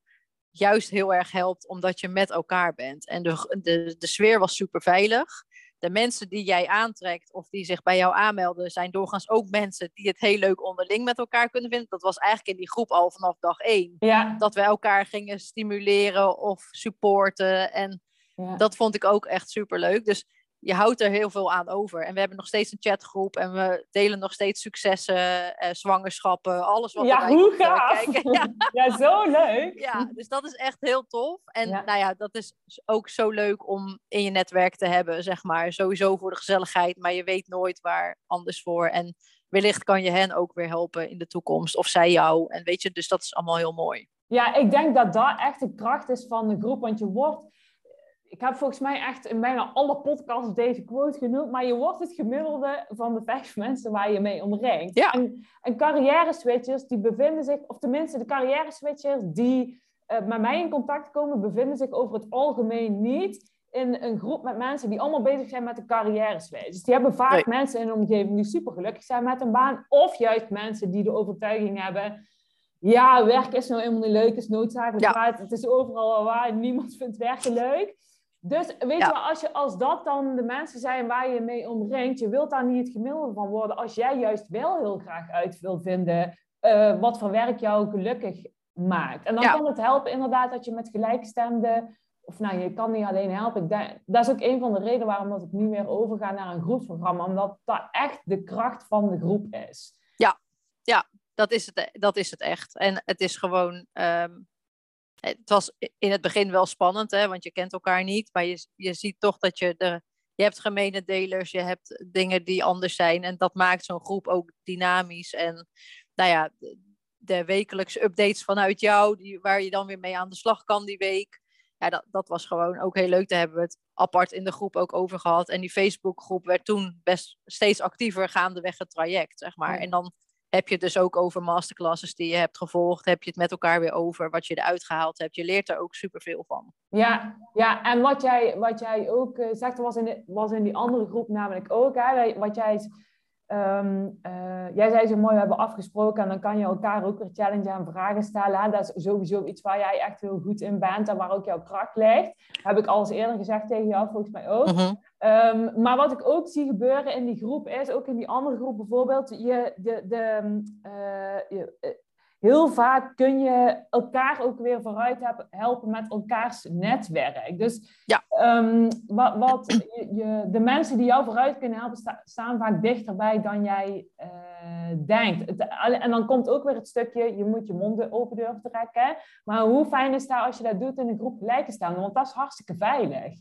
juist heel erg helpt omdat je met elkaar bent. En de, de, de sfeer was super veilig. De mensen die jij aantrekt of die zich bij jou aanmelden, zijn doorgaans ook mensen die het heel leuk onderling met elkaar kunnen vinden. Dat was eigenlijk in die groep al vanaf dag één. ja. Dat we elkaar gingen stimuleren of supporten. En ja. dat vond ik ook echt super leuk. Dus je houdt er heel veel aan over. En we hebben nog steeds een chatgroep en we delen nog steeds successen, eh, zwangerschappen, alles wat ja, hoe eh, gaaf. kijken. <laughs> Ja, <laughs> Ja, zo leuk. ja, dus dat is echt heel tof. En Ja. nou ja, dat is ook zo leuk om in je netwerk te hebben, zeg maar. Sowieso voor de gezelligheid, maar je weet nooit waar anders voor. En wellicht kan je hen ook weer helpen in de toekomst, of zij jou. En weet je, dus dat is allemaal heel mooi. Ja, ik denk dat dat echt de kracht is van de groep. Want je wordt... Ik heb volgens mij echt in bijna alle podcasts deze quote genoemd. Maar je wordt het gemiddelde van de vijf <laughs> mensen waar je mee omringt. Ja. En, en carrière switchers die bevinden zich... Of tenminste, de carrière switchers die eh, met mij in contact komen... bevinden zich over het algemeen niet in een groep met mensen die allemaal bezig zijn met de carrière switch. Dus die hebben vaak Nee. mensen in een omgeving die super gelukkig zijn met een baan. Of juist mensen die de overtuiging hebben... Ja, werk is nou helemaal niet leuk, is noodzakelijk. Ja. Het is overal al waar, niemand <laughs> vindt werken leuk. Dus weet Ja. je wel, als, je, als dat dan de mensen zijn waar je mee omringt, je wilt daar niet het gemiddelde van worden. Als jij juist wel heel graag uit wilt vinden eh, wat voor werk jou gelukkig maakt. En dan Ja. kan het helpen inderdaad dat je met gelijkstemde, of nou, je kan niet alleen helpen. Denk, dat is ook een van de redenen waarom dat ik nu weer overga naar een groepsprogramma. Omdat dat echt de kracht van de groep is. Dat is het, dat is het echt. En het is gewoon. ehm, het was in het begin wel spannend, hè, want je kent elkaar niet. Maar je, je ziet toch dat je de. Je hebt gemene delers, je hebt dingen die anders zijn. En dat maakt zo'n groep ook dynamisch. En nou ja, de, de wekelijkse updates vanuit jou, die, waar je dan weer mee aan de slag kan die week. Ja, dat, dat was gewoon ook heel leuk. Daar hebben we het apart in de groep ook over gehad. En die Facebookgroep werd toen best steeds actiever gaandeweg het traject, zeg maar. Ja. En dan heb je het dus ook over masterclasses die je hebt gevolgd. Heb je het met elkaar weer over wat je eruit gehaald hebt. Je leert er ook superveel van. Ja, ja, en wat jij, wat jij ook eh, zegt, was in, de, was in die andere groep namelijk ook. Hè, wat jij, ehm, eh, jij zei zo mooi, we hebben afgesproken en dan kan je elkaar ook weer challenge en vragen stellen. Hè. Dat is sowieso iets waar jij echt heel goed in bent en waar ook jouw kracht ligt. Heb ik al eens eerder gezegd tegen jou, volgens mij ook. Mhm. Ehm, maar wat ik ook zie gebeuren in die groep is, ook in die andere groep bijvoorbeeld, je, de, de, eh, je, eh, heel vaak kun je elkaar ook weer vooruit helpen met elkaars netwerk. Dus Ja. ehm, wat, wat je, je- de mensen die jou vooruit kunnen helpen, sta- staan vaak dichterbij dan jij eh, denkt. Het- en dan komt ook weer het stukje, je moet je mond open durven trekken. Maar hoe fijn is dat als je dat doet in een groep gelijke staan? Want dat is hartstikke veilig.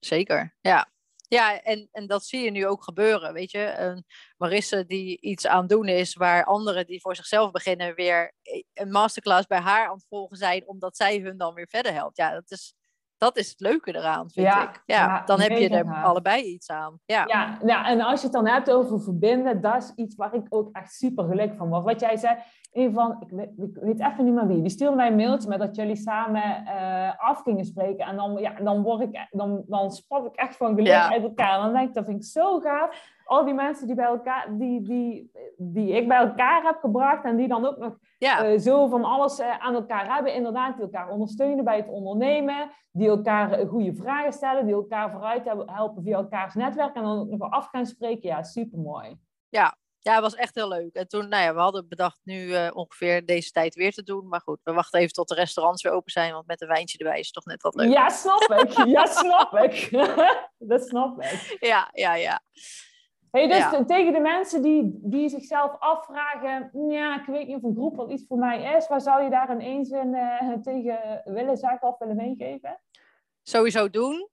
Zeker, ja. Ja, en, en dat zie je nu ook gebeuren, weet je. Een Marisse die iets aan doen is, waar anderen die voor zichzelf beginnen weer een masterclass bij haar aan het volgen zijn, omdat zij hun dan weer verder helpt. Ja, dat is, dat is het leuke eraan, vind Ja, ik. Ja, ja, dan heb je er allebei iets aan. Ja, Ja, ja, en als je het dan hebt over verbinden, dat is iets waar ik ook echt super gelukkig van word. Wat jij zei, een van, ik weet, ik weet even niet meer wie, die stuurde mij een mailtje met dat jullie samen eh, af gingen spreken. En dan, ja, dan, word ik, dan, dan spat ik echt van geluk Ja. uit elkaar. En dan denk ik, dat vind ik zo gaaf. Al die mensen die, bij elkaar, die, die, die ik bij elkaar heb gebracht en die dan ook nog ja. zo van alles aan elkaar hebben. Inderdaad, die elkaar ondersteunen bij het ondernemen, die elkaar goede vragen stellen, die elkaar vooruit helpen via elkaars netwerk en dan ook nog af gaan spreken. Ja, supermooi. Ja, ja, het was echt heel leuk. En toen, nou ja, we hadden bedacht nu uh, ongeveer deze tijd weer te doen. Maar goed, we wachten even tot de restaurants weer open zijn. Want met een wijntje erbij is het toch net wat leuk. Ja, snap ik. Ja, snap ik. <laughs> dat snap ik. Ja, ja, ja. Hey, dus tegen de mensen die, die zichzelf afvragen, ja, ik weet niet of een groep wel iets voor mij is, waar zou je daar in één zin uh, tegen willen zeggen of willen meegeven? Sowieso doen.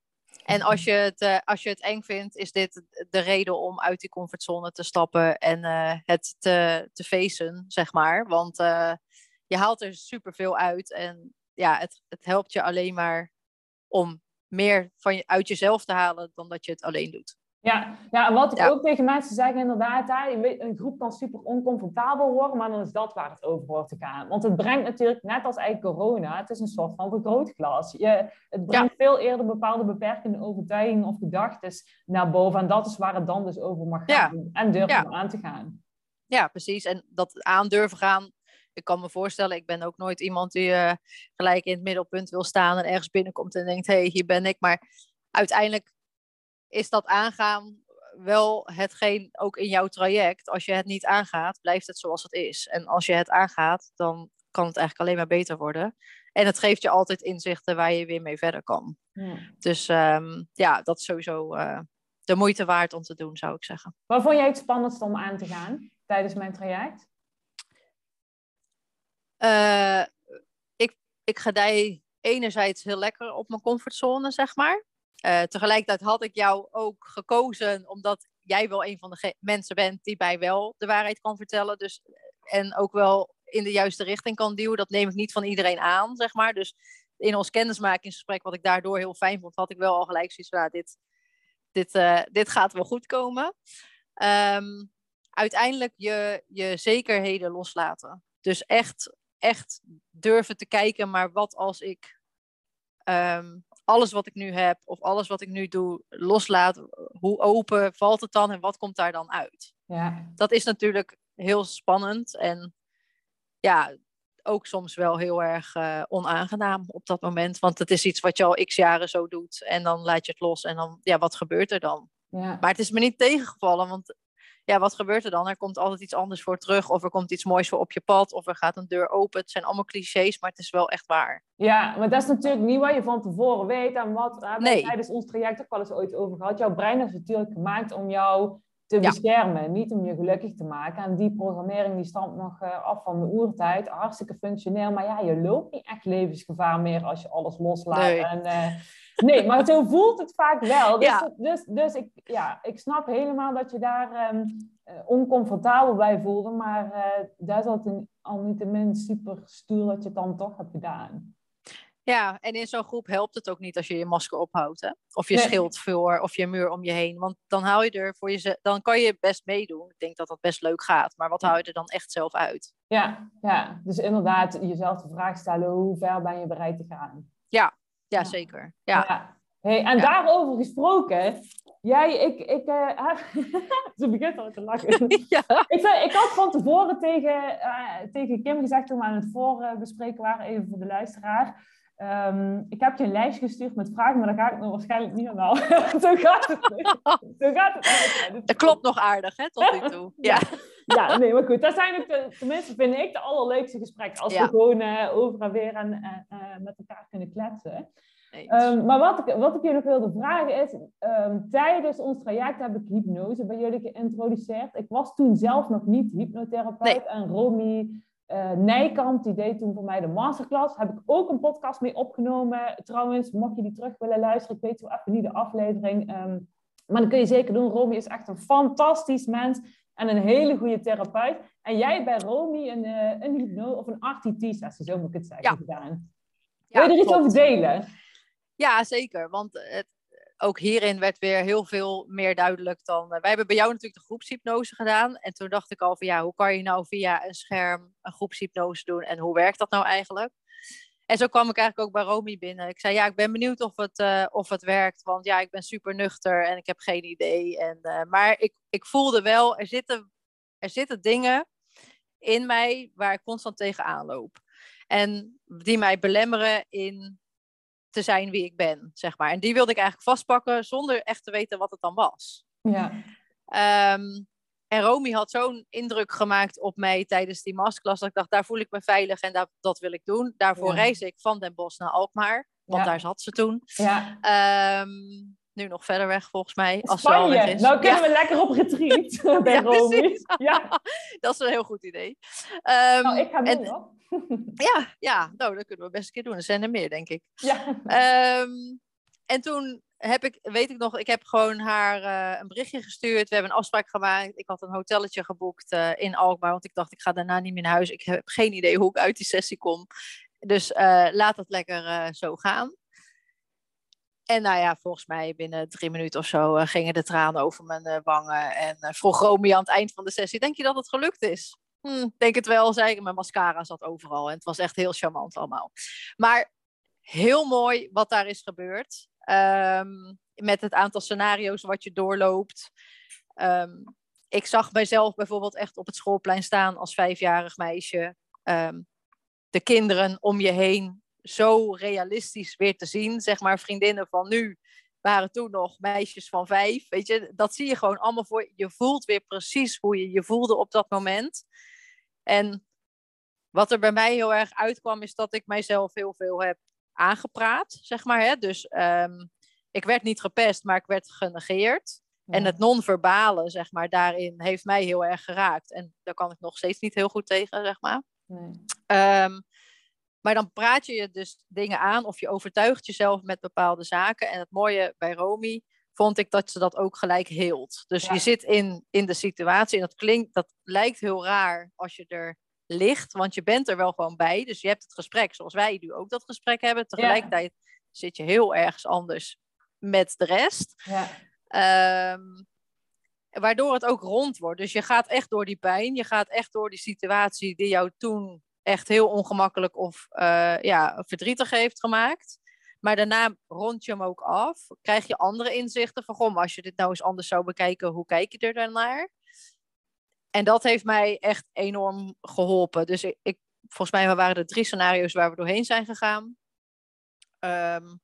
En als je, het, uh, als je het eng vindt, is dit de reden om uit die comfortzone te stappen en uh, het te, te facen, zeg maar. Want je haalt er superveel uit en ja, het, het helpt je alleen maar om meer van je, uit jezelf te halen dan dat je het alleen doet. Ja, ja en wat ik ook tegen mensen zeg inderdaad, hè, een groep kan super oncomfortabel worden, maar dan is dat waar het over hoort te gaan. Want het brengt natuurlijk, net als eigenlijk corona, het is een soort van vergrootglas. Je, het brengt veel eerder bepaalde beperkende overtuigingen of gedachten naar boven. En dat is waar het dan dus over mag gaan en durven aan te gaan. Ja, precies. En dat aandurven gaan, ik kan me voorstellen, ik ben ook nooit iemand die uh, gelijk in het middelpunt wil staan en ergens binnenkomt en denkt, hé, hey, hier ben ik. Maar uiteindelijk is dat aangaan wel hetgeen ook in jouw traject. Als je het niet aangaat, blijft het zoals het is. En als je het aangaat, dan kan het eigenlijk alleen maar beter worden. En het geeft je altijd inzichten waar je weer mee verder kan. Dus ehm, ja, dat is sowieso uh, de moeite waard om te doen, zou ik zeggen. Wat vond jij het spannendst om aan te gaan tijdens mijn traject? Uh, ik, ik gedij enerzijds heel lekker op mijn comfortzone, zeg maar. Uh, tegelijkertijd had ik jou ook gekozen omdat jij wel een van de mensen bent die mij wel de waarheid kan vertellen. Dus, en ook wel in de juiste richting kan duwen. Dat neem ik niet van iedereen aan, zeg maar. Dus in ons kennismakingsgesprek, wat ik daardoor heel fijn vond, had ik wel al gelijk zoiets van, nou, dit, dit, uh, dit gaat wel goed komen. Um, uiteindelijk je, je zekerheden loslaten. Dus echt, echt durven te kijken, maar wat als ik um, alles wat ik nu heb of alles wat ik nu doe loslaat, hoe open valt het dan en wat komt daar dan uit? Ja. Dat is natuurlijk heel spannend en ja, ook soms wel heel erg uh, onaangenaam op dat moment. Want het is iets wat je al x jaren zo doet en dan laat je het los en dan, ja, wat gebeurt er dan? Ja. Maar het is me niet tegengevallen, want ja, wat gebeurt er dan? Er komt altijd iets anders voor terug, of er komt iets moois voor op je pad, of er gaat een deur open. Het zijn allemaal clichés, maar het is wel echt waar. Ja, maar dat is natuurlijk niet wat je van tevoren weet en wat we nee. tijdens ons traject ook wel eens ooit over gehad. Jouw brein is natuurlijk gemaakt om jou te beschermen, niet om je gelukkig te maken. En die programmering die stamt nog eh, af van de oertijd, hartstikke functioneel. Maar ja, je loopt niet echt levensgevaar meer als je alles loslaat. Nee. En, uh, Nee, maar zo voelt het vaak wel. <laughs> Dus, ja. dus, dus ik, ja, ik snap helemaal dat je daar um, oncomfortabel bij voelde. Maar uh, daar het al niet te min super stoer dat je het dan toch hebt gedaan. Ja, en in zo'n groep helpt het ook niet als je je masker ophoudt. Hè? Of je schild voor, of je muur om je heen. Want dan haal je er voor je, dan kan je best meedoen. Ik denk dat dat best leuk gaat. Maar wat hou je er dan echt zelf uit? Ja, ja. dus inderdaad jezelf de vraag stellen: hoe ver ben je bereid te gaan? Ja, ja, zeker. Ja. Hey, en daarover gesproken, jij, ik, ik, uh, <laughs> ze begint al te lachen. <laughs> ja. ik, ik had van tevoren tegen, uh, tegen Kim gezegd toen we aan het voorbespreken waren, even voor de luisteraar. Um, ik heb je een lijstje gestuurd met vragen, maar daar ga ik nog waarschijnlijk niet aan halen. <laughs> Zo gaat het. Zo gaat het. Dat klopt nog aardig, hè, tot nu toe. <laughs> Ja. ja, nee, maar goed. Dat zijn ook de, tenminste, vind ik de allerleukste gesprekken. Als we gewoon uh, over en weer en, uh, met elkaar kunnen kletsen. Um, maar wat ik, wat ik je nog wilde vragen is, um, tijdens ons traject heb ik hypnose bij jullie geïntroduceerd. Ik was toen zelf nog niet hypnotherapeut en Romy uh, Nijkamp, die deed toen voor mij de masterclass. Heb ik ook een podcast mee opgenomen. Trouwens, mocht je die terug willen luisteren, ik weet zo even niet de aflevering. Um, maar dat kun je zeker doen. Romy is echt een fantastisch mens en een hele goede therapeut. En jij hebt bij Romy een, uh, een hypnose of een RTT-sessie, zo moet ik het zeggen, ja. gedaan. Wil je er iets over delen? Ja, zeker. Want het, ook hierin werd weer heel veel meer duidelijk dan. Uh, wij hebben bij jou natuurlijk de groepshypnose gedaan. En toen dacht ik al van ja, hoe kan je nou via een scherm een groepshypnose doen en hoe werkt dat nou eigenlijk? En zo kwam ik eigenlijk ook bij Romy binnen. Ik zei, ja, ik ben benieuwd of het, uh, of het werkt. Want ja, ik ben super nuchter en ik heb geen idee. En, uh, maar ik, ik voelde wel, er zitten, er zitten dingen in mij waar ik constant tegenaan loop. En die mij belemmeren in te zijn wie ik ben, zeg maar. En die wilde ik eigenlijk vastpakken zonder echt te weten wat het dan was. Ja. Um, en Romy had zo'n indruk gemaakt op mij tijdens die masterclass. Dat ik dacht, daar voel ik me veilig en dat, dat wil ik doen. Daarvoor ja. reis ik van Den Bosch naar Alkmaar. Want Ja. daar zat ze toen. Ja. Ehm, nu nog verder weg volgens mij. Als Spanje. is. Nou kunnen Ja, we lekker op retreat <laughs> bij Ja, Romy. Ja. <laughs> dat is een heel goed idee. Ehm, Nou, ik ga en- hoor. <laughs> ja, ja, nou, dat kunnen we best een keer doen. Er zijn er meer, denk ik. Ja. Ehm, en toen heb ik, weet ik nog, ik heb gewoon haar eh, een berichtje gestuurd. We hebben een afspraak gemaakt. Ik had een hotelletje geboekt eh, in Alkmaar, want ik dacht, ik ga daarna niet meer naar huis. Ik heb geen idee hoe ik uit die sessie kom. Dus eh, laat het lekker eh, zo gaan. En nou ja, volgens mij binnen drie minuten of zo eh, gingen de tranen over mijn eh, wangen. En eh, vroeg Romy aan het eind van de sessie, denk je dat het gelukt is? Hm, denk het wel, zei. Mijn mascara zat overal en het was echt heel charmant allemaal. Maar heel mooi wat daar is gebeurd. Ehm, met het aantal scenario's wat je doorloopt. Ehm, ik zag mijzelf bijvoorbeeld echt op het schoolplein staan als vijfjarig meisje. Ehm, de kinderen om je heen zo realistisch weer te zien. Zeg maar, vriendinnen van nu waren toen nog meisjes van vijf. Weet je, dat zie je gewoon allemaal voor je. Je voelt weer precies hoe je je voelde op dat moment. En wat er bij mij heel erg uitkwam, is dat ik mijzelf heel veel heb aangepraat, zeg maar. Hè? Dus ehm, ik werd niet gepest, maar ik werd genegeerd. En het non-verbale, zeg maar, daarin heeft mij heel erg geraakt. En daar kan ik nog steeds niet heel goed tegen, zeg maar. Nee. Ehm, maar dan praat je je dus dingen aan of je overtuigt jezelf met bepaalde zaken. En het mooie bij Romy vond ik dat ze dat ook gelijk heelt. Dus Ja. je zit in, in de situatie en dat klinkt, dat lijkt heel raar als je er ligt, want je bent er wel gewoon bij. Dus je hebt het gesprek zoals wij nu ook dat gesprek hebben. Tegelijkertijd zit je heel ergens anders met de rest. Ja. Ehm, waardoor het ook rond wordt. Dus je gaat echt door die pijn, je gaat echt door die situatie die jou toen echt heel ongemakkelijk of eh, ja, verdrietig heeft gemaakt. Maar daarna rond je hem ook af. Krijg je andere inzichten van, goh, als je dit nou eens anders zou bekijken, hoe kijk je er dan naar? En dat heeft mij echt enorm geholpen. Dus ik, volgens mij waren er drie scenario's waar we doorheen zijn gegaan. Ehm,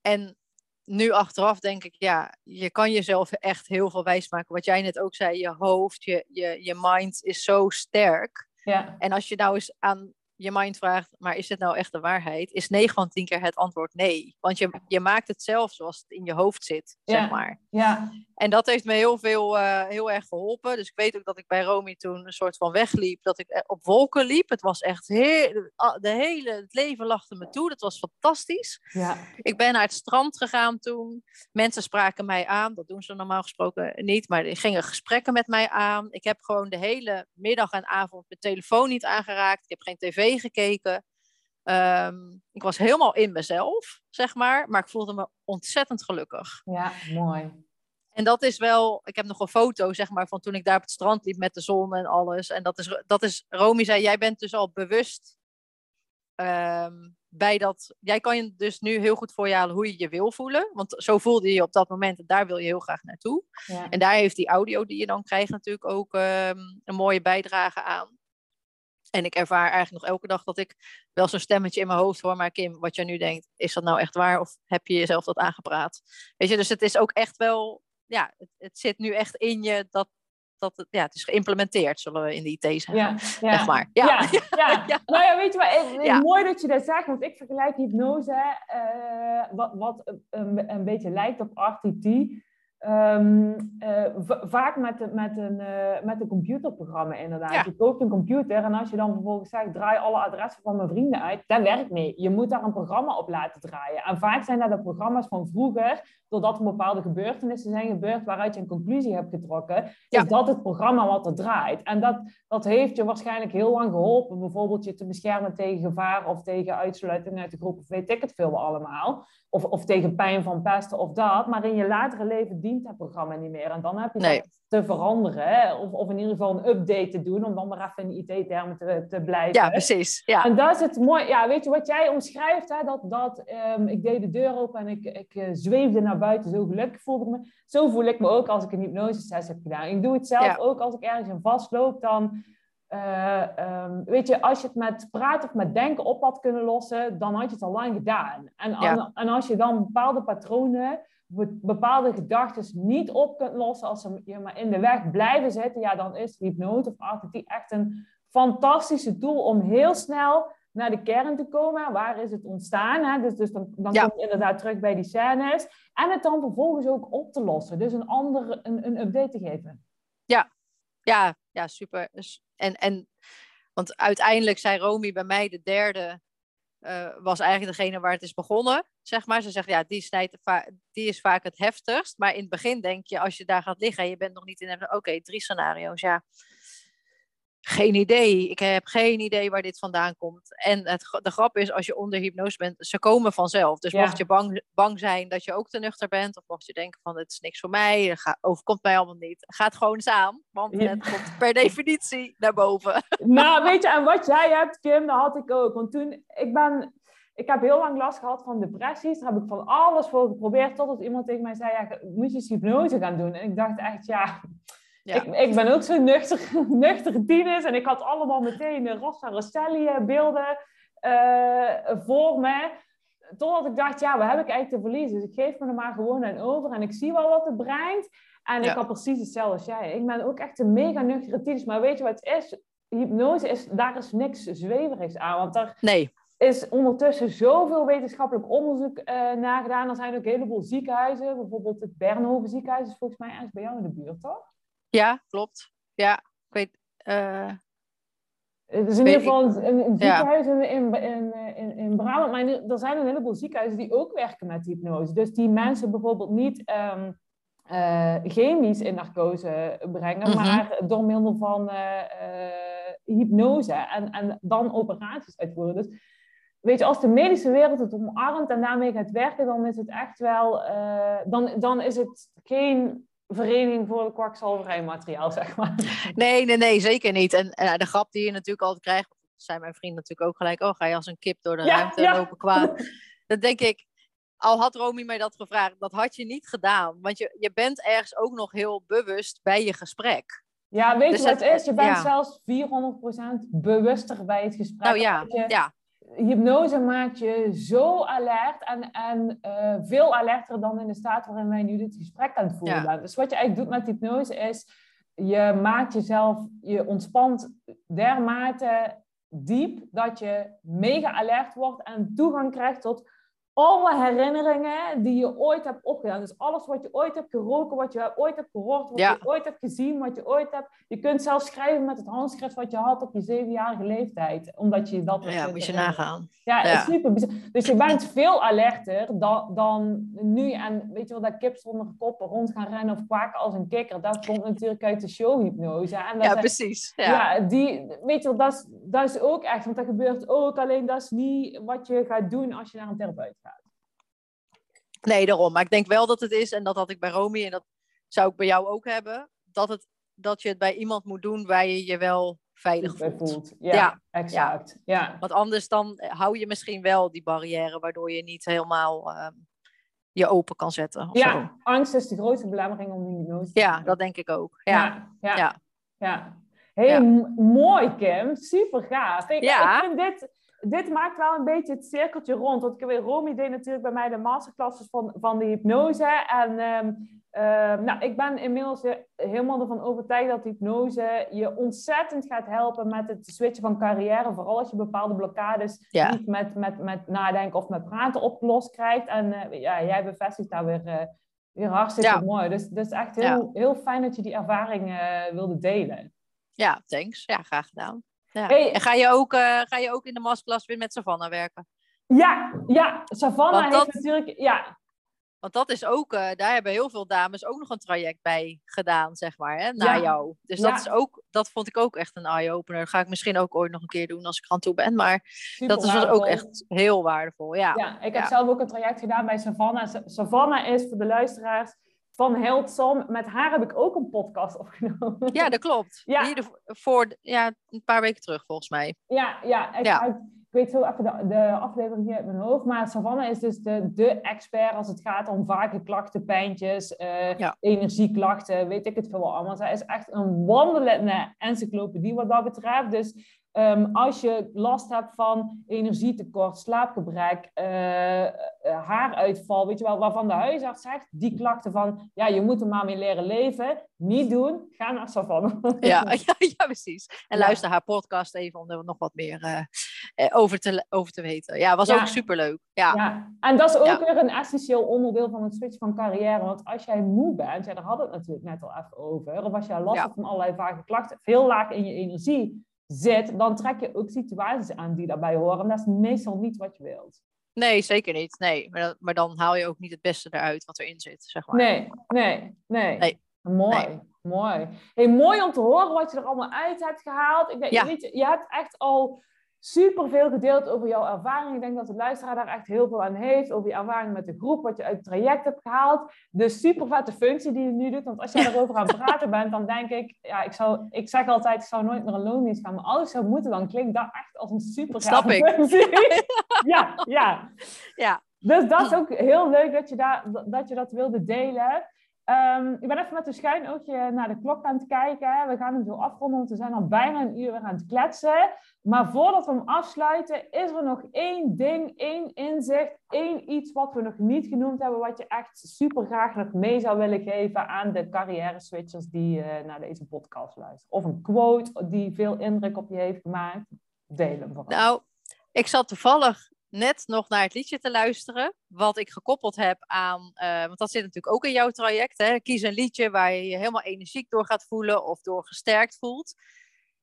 en nu achteraf denk ik, ja, je kan jezelf echt heel veel wijsmaken. Wat jij net ook zei, je hoofd, je, je, je mind is zo sterk. Ja. En als je nou eens aan je mind vraagt, maar is dit nou echt de waarheid? Is 9 van 10 keer het antwoord nee. Want je, je maakt het zelf zoals het in je hoofd zit, Ja. zeg maar. Ja. En dat heeft me heel veel, eh, heel erg geholpen. Dus ik weet ook dat ik bij Romy toen een soort van wegliep. Dat ik eh, op wolken liep. Het was echt heel, de hele, het leven lachte me toe. Dat was fantastisch. Ja. Ik ben naar het strand gegaan toen. Mensen spraken mij aan. Dat doen ze normaal gesproken niet. Maar die gingen gesprekken met mij aan. Ik heb gewoon de hele middag en avond mijn telefoon niet aangeraakt. Ik heb geen tv gekeken. Ehm, ik was helemaal in mezelf, zeg maar. Maar ik voelde me ontzettend gelukkig. Ja, mooi. En dat is wel, ik heb nog een foto zeg maar van toen ik daar op het strand liep met de zon en alles. En dat is, dat is Romy zei, jij bent dus al bewust ehm, bij dat, jij kan je dus nu heel goed voor je halen hoe je je wil voelen. Want zo voelde je je op dat moment en daar wil je heel graag naartoe. Ja. En daar heeft die audio die je dan krijgt natuurlijk ook ehm, een mooie bijdrage aan. En ik ervaar eigenlijk nog elke dag dat ik wel zo'n stemmetje in mijn hoofd hoor. Maar Kim, wat jij nu denkt, is dat nou echt waar? Of heb je jezelf dat aangepraat? Weet je, dus het is ook echt wel, ja, het, het zit nu echt in je dat, dat het, ja, het is geïmplementeerd, zullen we in de IT zeggen. Ja, maar. Ja. Ja, <laughs> ja. Ja. Nou ja, weet je wat, eh, Ja. mooi dat je dat zegt, want ik vergelijk hypnose, eh, wat, wat een, een beetje lijkt op RTT, ehm, eh, va- vaak met, een- met, een, eh, met een computerprogramma inderdaad. Ja. Je koopt een computer en als je dan vervolgens zegt, draai alle adressen van mijn vrienden uit, dat werkt niet. Je moet daar een programma op laten draaien. En vaak zijn dat de programma's van vroeger, doordat er bepaalde gebeurtenissen zijn gebeurd waaruit je een conclusie hebt getrokken, Ja. is dat het programma wat er draait. En dat, dat heeft je waarschijnlijk heel lang geholpen. Bijvoorbeeld je te beschermen tegen gevaar of tegen uitsluiting uit de groep. Of weet ik het veel allemaal. Of, of tegen pijn van pesten of dat. Maar in je latere leven dient het programma niet meer. En dan heb je Nee. dat te veranderen. Hè? Of, of in ieder geval een update te doen, om dan maar even in IT-termen te, te blijven. Ja, precies. Ja. En dat is het mooi. Ja, weet je wat jij omschrijft? Hè? Dat, dat ehm, ik deed de deur open en ik, ik eh, zweefde naar buiten. Zo gelukkig voelde ik me. Zo voel ik me ook als ik een hypnosesessie heb gedaan. Ik doe het zelf Ja. ook als ik ergens in vastloop. Dan, eh, ehm, weet je, als je het met praten of met denken op had kunnen lossen, dan had je het al lang gedaan. En, Ja. en, en als je dan bepaalde patronen, be- bepaalde gedachten niet op kunt lossen, als ze je maar in de weg blijven zitten, ja, dan is hypnose of RTT echt een fantastische tool om heel snel naar de kern te komen. Waar is het ontstaan? Hè? Dus, dus dan, dan Ja. kom je inderdaad terug bij die scènes. En het dan vervolgens ook op te lossen. Dus een andere, een, een update te geven. Ja, ja, super. Dus- En, en, want uiteindelijk zei Romy bij mij, de derde, eh, was eigenlijk degene waar het is begonnen. Zeg maar. Ze zegt, ja, die, snijdt die is vaak het heftigst. Maar in het begin denk je, als je daar gaat liggen en je bent nog niet in... Oké, drie scenario's, ja. Geen idee. Ik heb geen idee waar dit vandaan komt. En het, de grap is, als je onder hypnose bent, ze komen vanzelf. Dus Ja. mocht je bang, bang zijn dat je ook te nuchter bent, of mocht je denken van het is niks voor mij, dat ga, overkomt mij allemaal niet, ga het gewoon eens aan. Want Ja. het komt per definitie naar boven. <laughs> nou, weet je, en wat jij hebt, Kim, dat had ik ook. Want toen, ik ben... Ik heb heel lang last gehad van depressies. Daar heb ik van alles voor geprobeerd. Totdat iemand tegen mij zei, ja, moet je eens hypnose gaan doen? En ik dacht echt, ja... Ja. Ik, ik ben ook zo'n nuchter, <laughs> nuchtere tiener. En ik had allemaal meteen Rosselli eh, beelden eh, voor me. Totdat ik dacht, ja, wat heb ik eigenlijk te verliezen? Dus ik geef me er maar gewoon aan over. En ik zie wel wat het brengt. En Ja. ik had precies hetzelfde als jij. Ik ben ook echt een mega nuchtere tiener. Maar weet je wat het is? Hypnose is, daar is niks zweverigs aan. Want daar Nee, is ondertussen zoveel wetenschappelijk onderzoek eh naar gedaan. Er zijn ook een heleboel ziekenhuizen. Bijvoorbeeld het Bernhoven ziekenhuis is volgens mij ergens bij jou in de buurt, toch? Ja, klopt. Ja, ik weet... eh, Het is in ieder geval een, een- een Ja. ziekenhuis in, in, in, in, Brabant. Maar er zijn een heleboel ziekenhuizen die ook werken met hypnose. Dus die mensen bijvoorbeeld niet ehm, eh, chemisch in narcose brengen, Mhm. maar door middel van eh, hypnose en, en dan operaties uitvoeren. Dus weet je, als de medische wereld het omarmt en daarmee gaat werken, dan is het echt wel, dan, dan is het geen vereniging voor de kwakzalverijmateriaal, zeg maar. nee, nee, nee, zeker niet. En de grap die je natuurlijk altijd krijgt, dat zijn mijn vrienden natuurlijk ook gelijk, oh, ga je als een kip door de Ja, ruimte ja. lopen qua... Dan denk ik, al had Romy mij dat gevraagd, dat had je niet gedaan. Want je, je bent ergens ook nog heel bewust bij je gesprek. Ja, weet Dus je wat het- is? Je bent ja. zelfs 400% bewuster bij het gesprek. Nou ja, je- ja, Hypnose maakt je zo alert en, en eh, veel alerter dan in de staat waarin wij nu dit gesprek aan het voeren Ja. zijn. Dus wat je eigenlijk doet met hypnose is, je maakt jezelf, je ontspant dermate diep dat je mega alert wordt en toegang krijgt tot alle herinneringen die je ooit hebt opgedaan. Dus alles wat je ooit hebt geroken, wat je ooit hebt gehoord, wat Ja. je ooit hebt gezien, wat je ooit hebt. Je kunt zelfs schrijven met het handschrift wat je had op je zevenjarige leeftijd. Omdat je dat... ja, moet je nagaan. Ja, Ja. super bizar. Dus je bent veel alerter dan, dan nu. En weet je wel, dat kip zonder kop rond gaan rennen of kwaken als een kikker. Dat komt natuurlijk uit de showhypnose. En dat Ja, zijn- precies. Ja. ja, die, weet je wel, dat is, dat is ook echt, want dat gebeurt ook. Alleen dat is niet wat je gaat doen als je naar een therapeut gaat. Nee, daarom. Maar ik denk wel dat het is, en dat had ik bij Romy, en dat zou ik bij jou ook hebben, dat, het, dat je het bij iemand moet doen waar je je wel veilig voelt. voelt. Ja, Ja. exact. Ja. Want anders dan hou je misschien wel die barrière waardoor je niet helemaal ehm, je open kan zetten. of zo. Ja, angst is de grootste belemmering om die hypnose te ja, doen. dat denk ik ook. Ja. Ja, ja. Ja. ja. Ja. m- mooi Kim, super gaaf. Ik, Ja. ik vind dit, dit maakt wel een beetje het cirkeltje rond. Want ik weet, Romy deed natuurlijk bij mij de masterclasses van, van de hypnose. En ehm, ehm, nou, ik ben inmiddels helemaal ervan overtuigd dat hypnose je ontzettend gaat helpen met het switchen van carrière. Vooral als je bepaalde blokkades Ja. niet met, met, met nadenken of met praten opgelost krijgt. En eh, ja, jij bevestigt daar weer, eh, weer hartstikke Ja. mooi. Dus dat is echt heel, heel fijn dat je die ervaring eh, wilde delen. ja, thanks. Ja, graag gedaan. Ja. Hey. En ga je, ook, eh, ga je ook in de masterclass weer met Savannah werken? Ja, ja. Savannah heeft dat- natuurlijk... Ja, Want dat is ook, eh, daar hebben heel veel dames ook nog een traject bij gedaan, zeg maar, hè, na Ja. jou. Dus Ja. dat, is ook, dat vond ik ook echt een eye-opener. Dat ga ik misschien ook ooit nog een keer doen als ik aan toe ben. Maar super dat is was ook echt heel waardevol. Ja, Ja, ik heb zelf ook een traject gedaan bij Savannah. Sa- Savannah is voor de luisteraars van Hildsom. Met haar heb ik ook een podcast opgenomen. Ja, dat klopt. <laughs> Ja. Hier voor ja, een paar weken terug, volgens mij. Ja, ja, ik, Ja. ik weet zo even de, de aflevering hier uit mijn hoofd. Maar Savannah is dus de, de expert als het gaat om vage klachten, pijntjes, eh, Ja. energieklachten, weet ik het veel allemaal. Zij is echt een wandelende encyclopedie wat dat betreft. Dus ehm, als je last hebt van energietekort, slaapgebrek, eh, eh, haaruitval, weet je wel, waarvan de huisarts zegt, die klachten van, ja, je moet er maar mee leren leven. Niet doen, ga naar Savannah. <laughs> Ja, <laughs> ja, ja precies. En Ja. luister haar podcast even om er nog wat meer eh, over, te, over te weten. Ja, was Ja. ook superleuk. Ja. Ja, en dat is ook weer een essentieel onderdeel van het switch van carrière. Want als jij moe bent, ja, daar hadden we het natuurlijk net al even over. Of als jij last hebt van allerlei vage klachten, veel laag in je energie zit, dan trek je ook situaties aan die daarbij horen. En dat is meestal niet wat je wilt. Nee, zeker niet. Nee, maar, dat- maar dan haal je ook niet het beste eruit wat erin zit, zeg maar. Nee, nee, nee. Nee. Mooi, Nee. mooi. Hey, mooi om te horen wat je er allemaal uit hebt gehaald. Ik denk, Ja. weet je, je hebt echt al superveel gedeeld over jouw ervaring. Ik denk dat de luisteraar daar echt heel veel aan heeft. Over je ervaring met de groep, wat je uit het traject hebt gehaald. De super vette functie die je nu doet. Want als jij erover aan het <laughs> praten bent, dan denk ik... Ja, ik, zou, ik zeg altijd, ik zou nooit naar een loondienst gaan. Maar als ik zou moeten, dan klinkt dat echt als een super Snap ik. functie. <laughs> ja, ja. Ja, Dus dat is ook heel leuk dat je, daar, dat, je dat wilde delen. Ehm, ik ben even met een schuin oogje naar de klok aan het kijken. We gaan hem zo afronden, want we zijn al bijna een uur weer aan het kletsen. Maar voordat we hem afsluiten, is er nog één ding, één inzicht, één iets wat we nog niet genoemd hebben, wat je echt super graag nog mee zou willen geven aan de carrière switchers die eh, naar deze podcast luisteren. Of een quote die veel indruk op je heeft gemaakt. Deel hem vooral. nou, ik zat toevallig net nog naar het liedje te luisteren, wat ik gekoppeld heb aan, eh, want dat zit natuurlijk ook in jouw traject, hè? kies een liedje waar je je helemaal energiek door gaat voelen of door gesterkt voelt.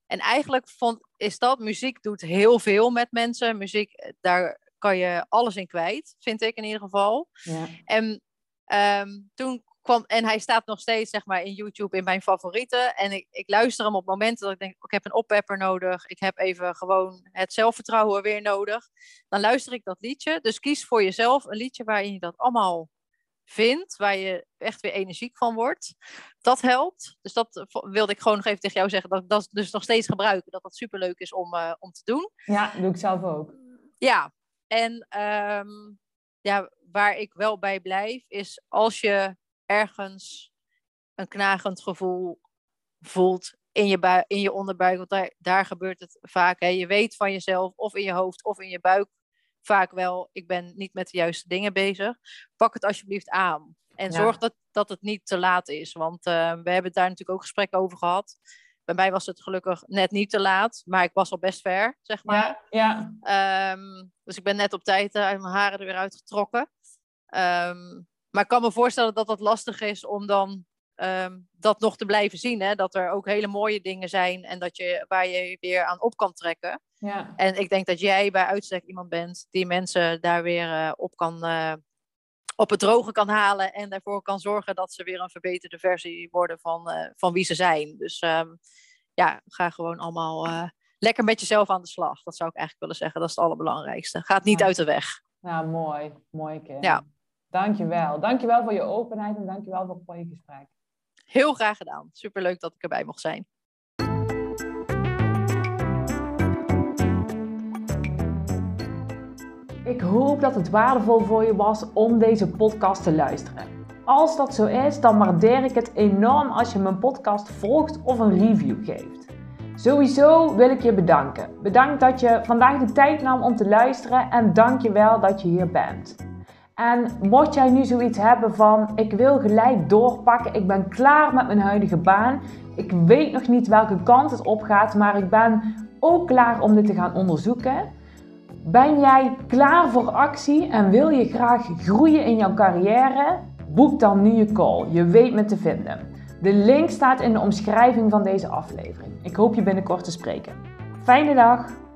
En eigenlijk vond, is dat, muziek doet heel veel met mensen. Muziek, eh, daar kan je alles in kwijt, vind ik in ieder geval. ja. En ehm, toen kwam, en hij staat nog steeds zeg maar in YouTube in mijn favorieten. En ik, ik luister hem op momenten dat ik denk, ik heb een oppepper nodig. Ik heb even gewoon het zelfvertrouwen weer nodig. Dan luister ik dat liedje. Dus kies voor jezelf een liedje waarin je dat allemaal vindt. Waar je echt weer energiek van wordt. Dat helpt. Dus dat eh, wilde ik gewoon nog even tegen jou zeggen. Dat ik dat dus nog steeds gebruiken. Dat dat superleuk is om, eh, om te doen. ja, doe ik zelf ook. Ja, en ehm, ja, waar ik wel bij blijf, is als je ergens een knagend gevoel voelt in je, bui- in je onderbuik, want daar, daar gebeurt het vaak. Hè. Je weet van jezelf, of in je hoofd of in je buik, vaak wel, ik ben niet met de juiste dingen bezig. Pak het alsjeblieft aan. En Ja. zorg dat, dat het niet te laat is. Want eh, we hebben daar natuurlijk ook gesprekken over gehad. Bij mij was het gelukkig net niet te laat, maar ik was al best ver, zeg maar. Ja, ja. Ehm, dus ik ben net op tijd eh, uit mijn haren er weer uitgetrokken. Ehm, maar ik kan me voorstellen dat dat lastig is om dan ehm, dat nog te blijven zien. Hè? Dat er ook hele mooie dingen zijn en dat je, waar je je weer aan op kan trekken. ja. En ik denk dat jij bij uitstek iemand bent die mensen daar weer eh, op kan. eh, op het droge kan halen en ervoor kan zorgen dat ze weer een verbeterde versie worden van, eh, van wie ze zijn. Dus ehm, ja, ga gewoon allemaal lekker met jezelf aan de slag. Dat zou ik eigenlijk willen zeggen. Dat is het allerbelangrijkste. Ga het niet Ja. uit de weg. Ja, mooi. Mooi, Kim. Ja. Dankjewel. Dankjewel voor je openheid en dankjewel voor het mooie gesprek. Heel graag gedaan. Superleuk dat ik erbij mocht zijn. Ik hoop dat het waardevol voor je was om deze podcast te luisteren. Als dat zo is, dan waardeer ik het enorm als je mijn podcast volgt of een review geeft. Sowieso wil ik je bedanken. Bedankt dat je vandaag de tijd nam om te luisteren en dank je wel dat je hier bent. En mocht jij nu zoiets hebben van ik wil gelijk doorpakken, ik ben klaar met mijn huidige baan, ik weet nog niet welke kant het op gaat, maar ik ben ook klaar om dit te gaan onderzoeken. Ben jij klaar voor actie en wil je graag groeien in jouw carrière? Boek dan nu je call. Je weet me te vinden. De link staat in de omschrijving van deze aflevering. Ik hoop je binnenkort te spreken. Fijne dag!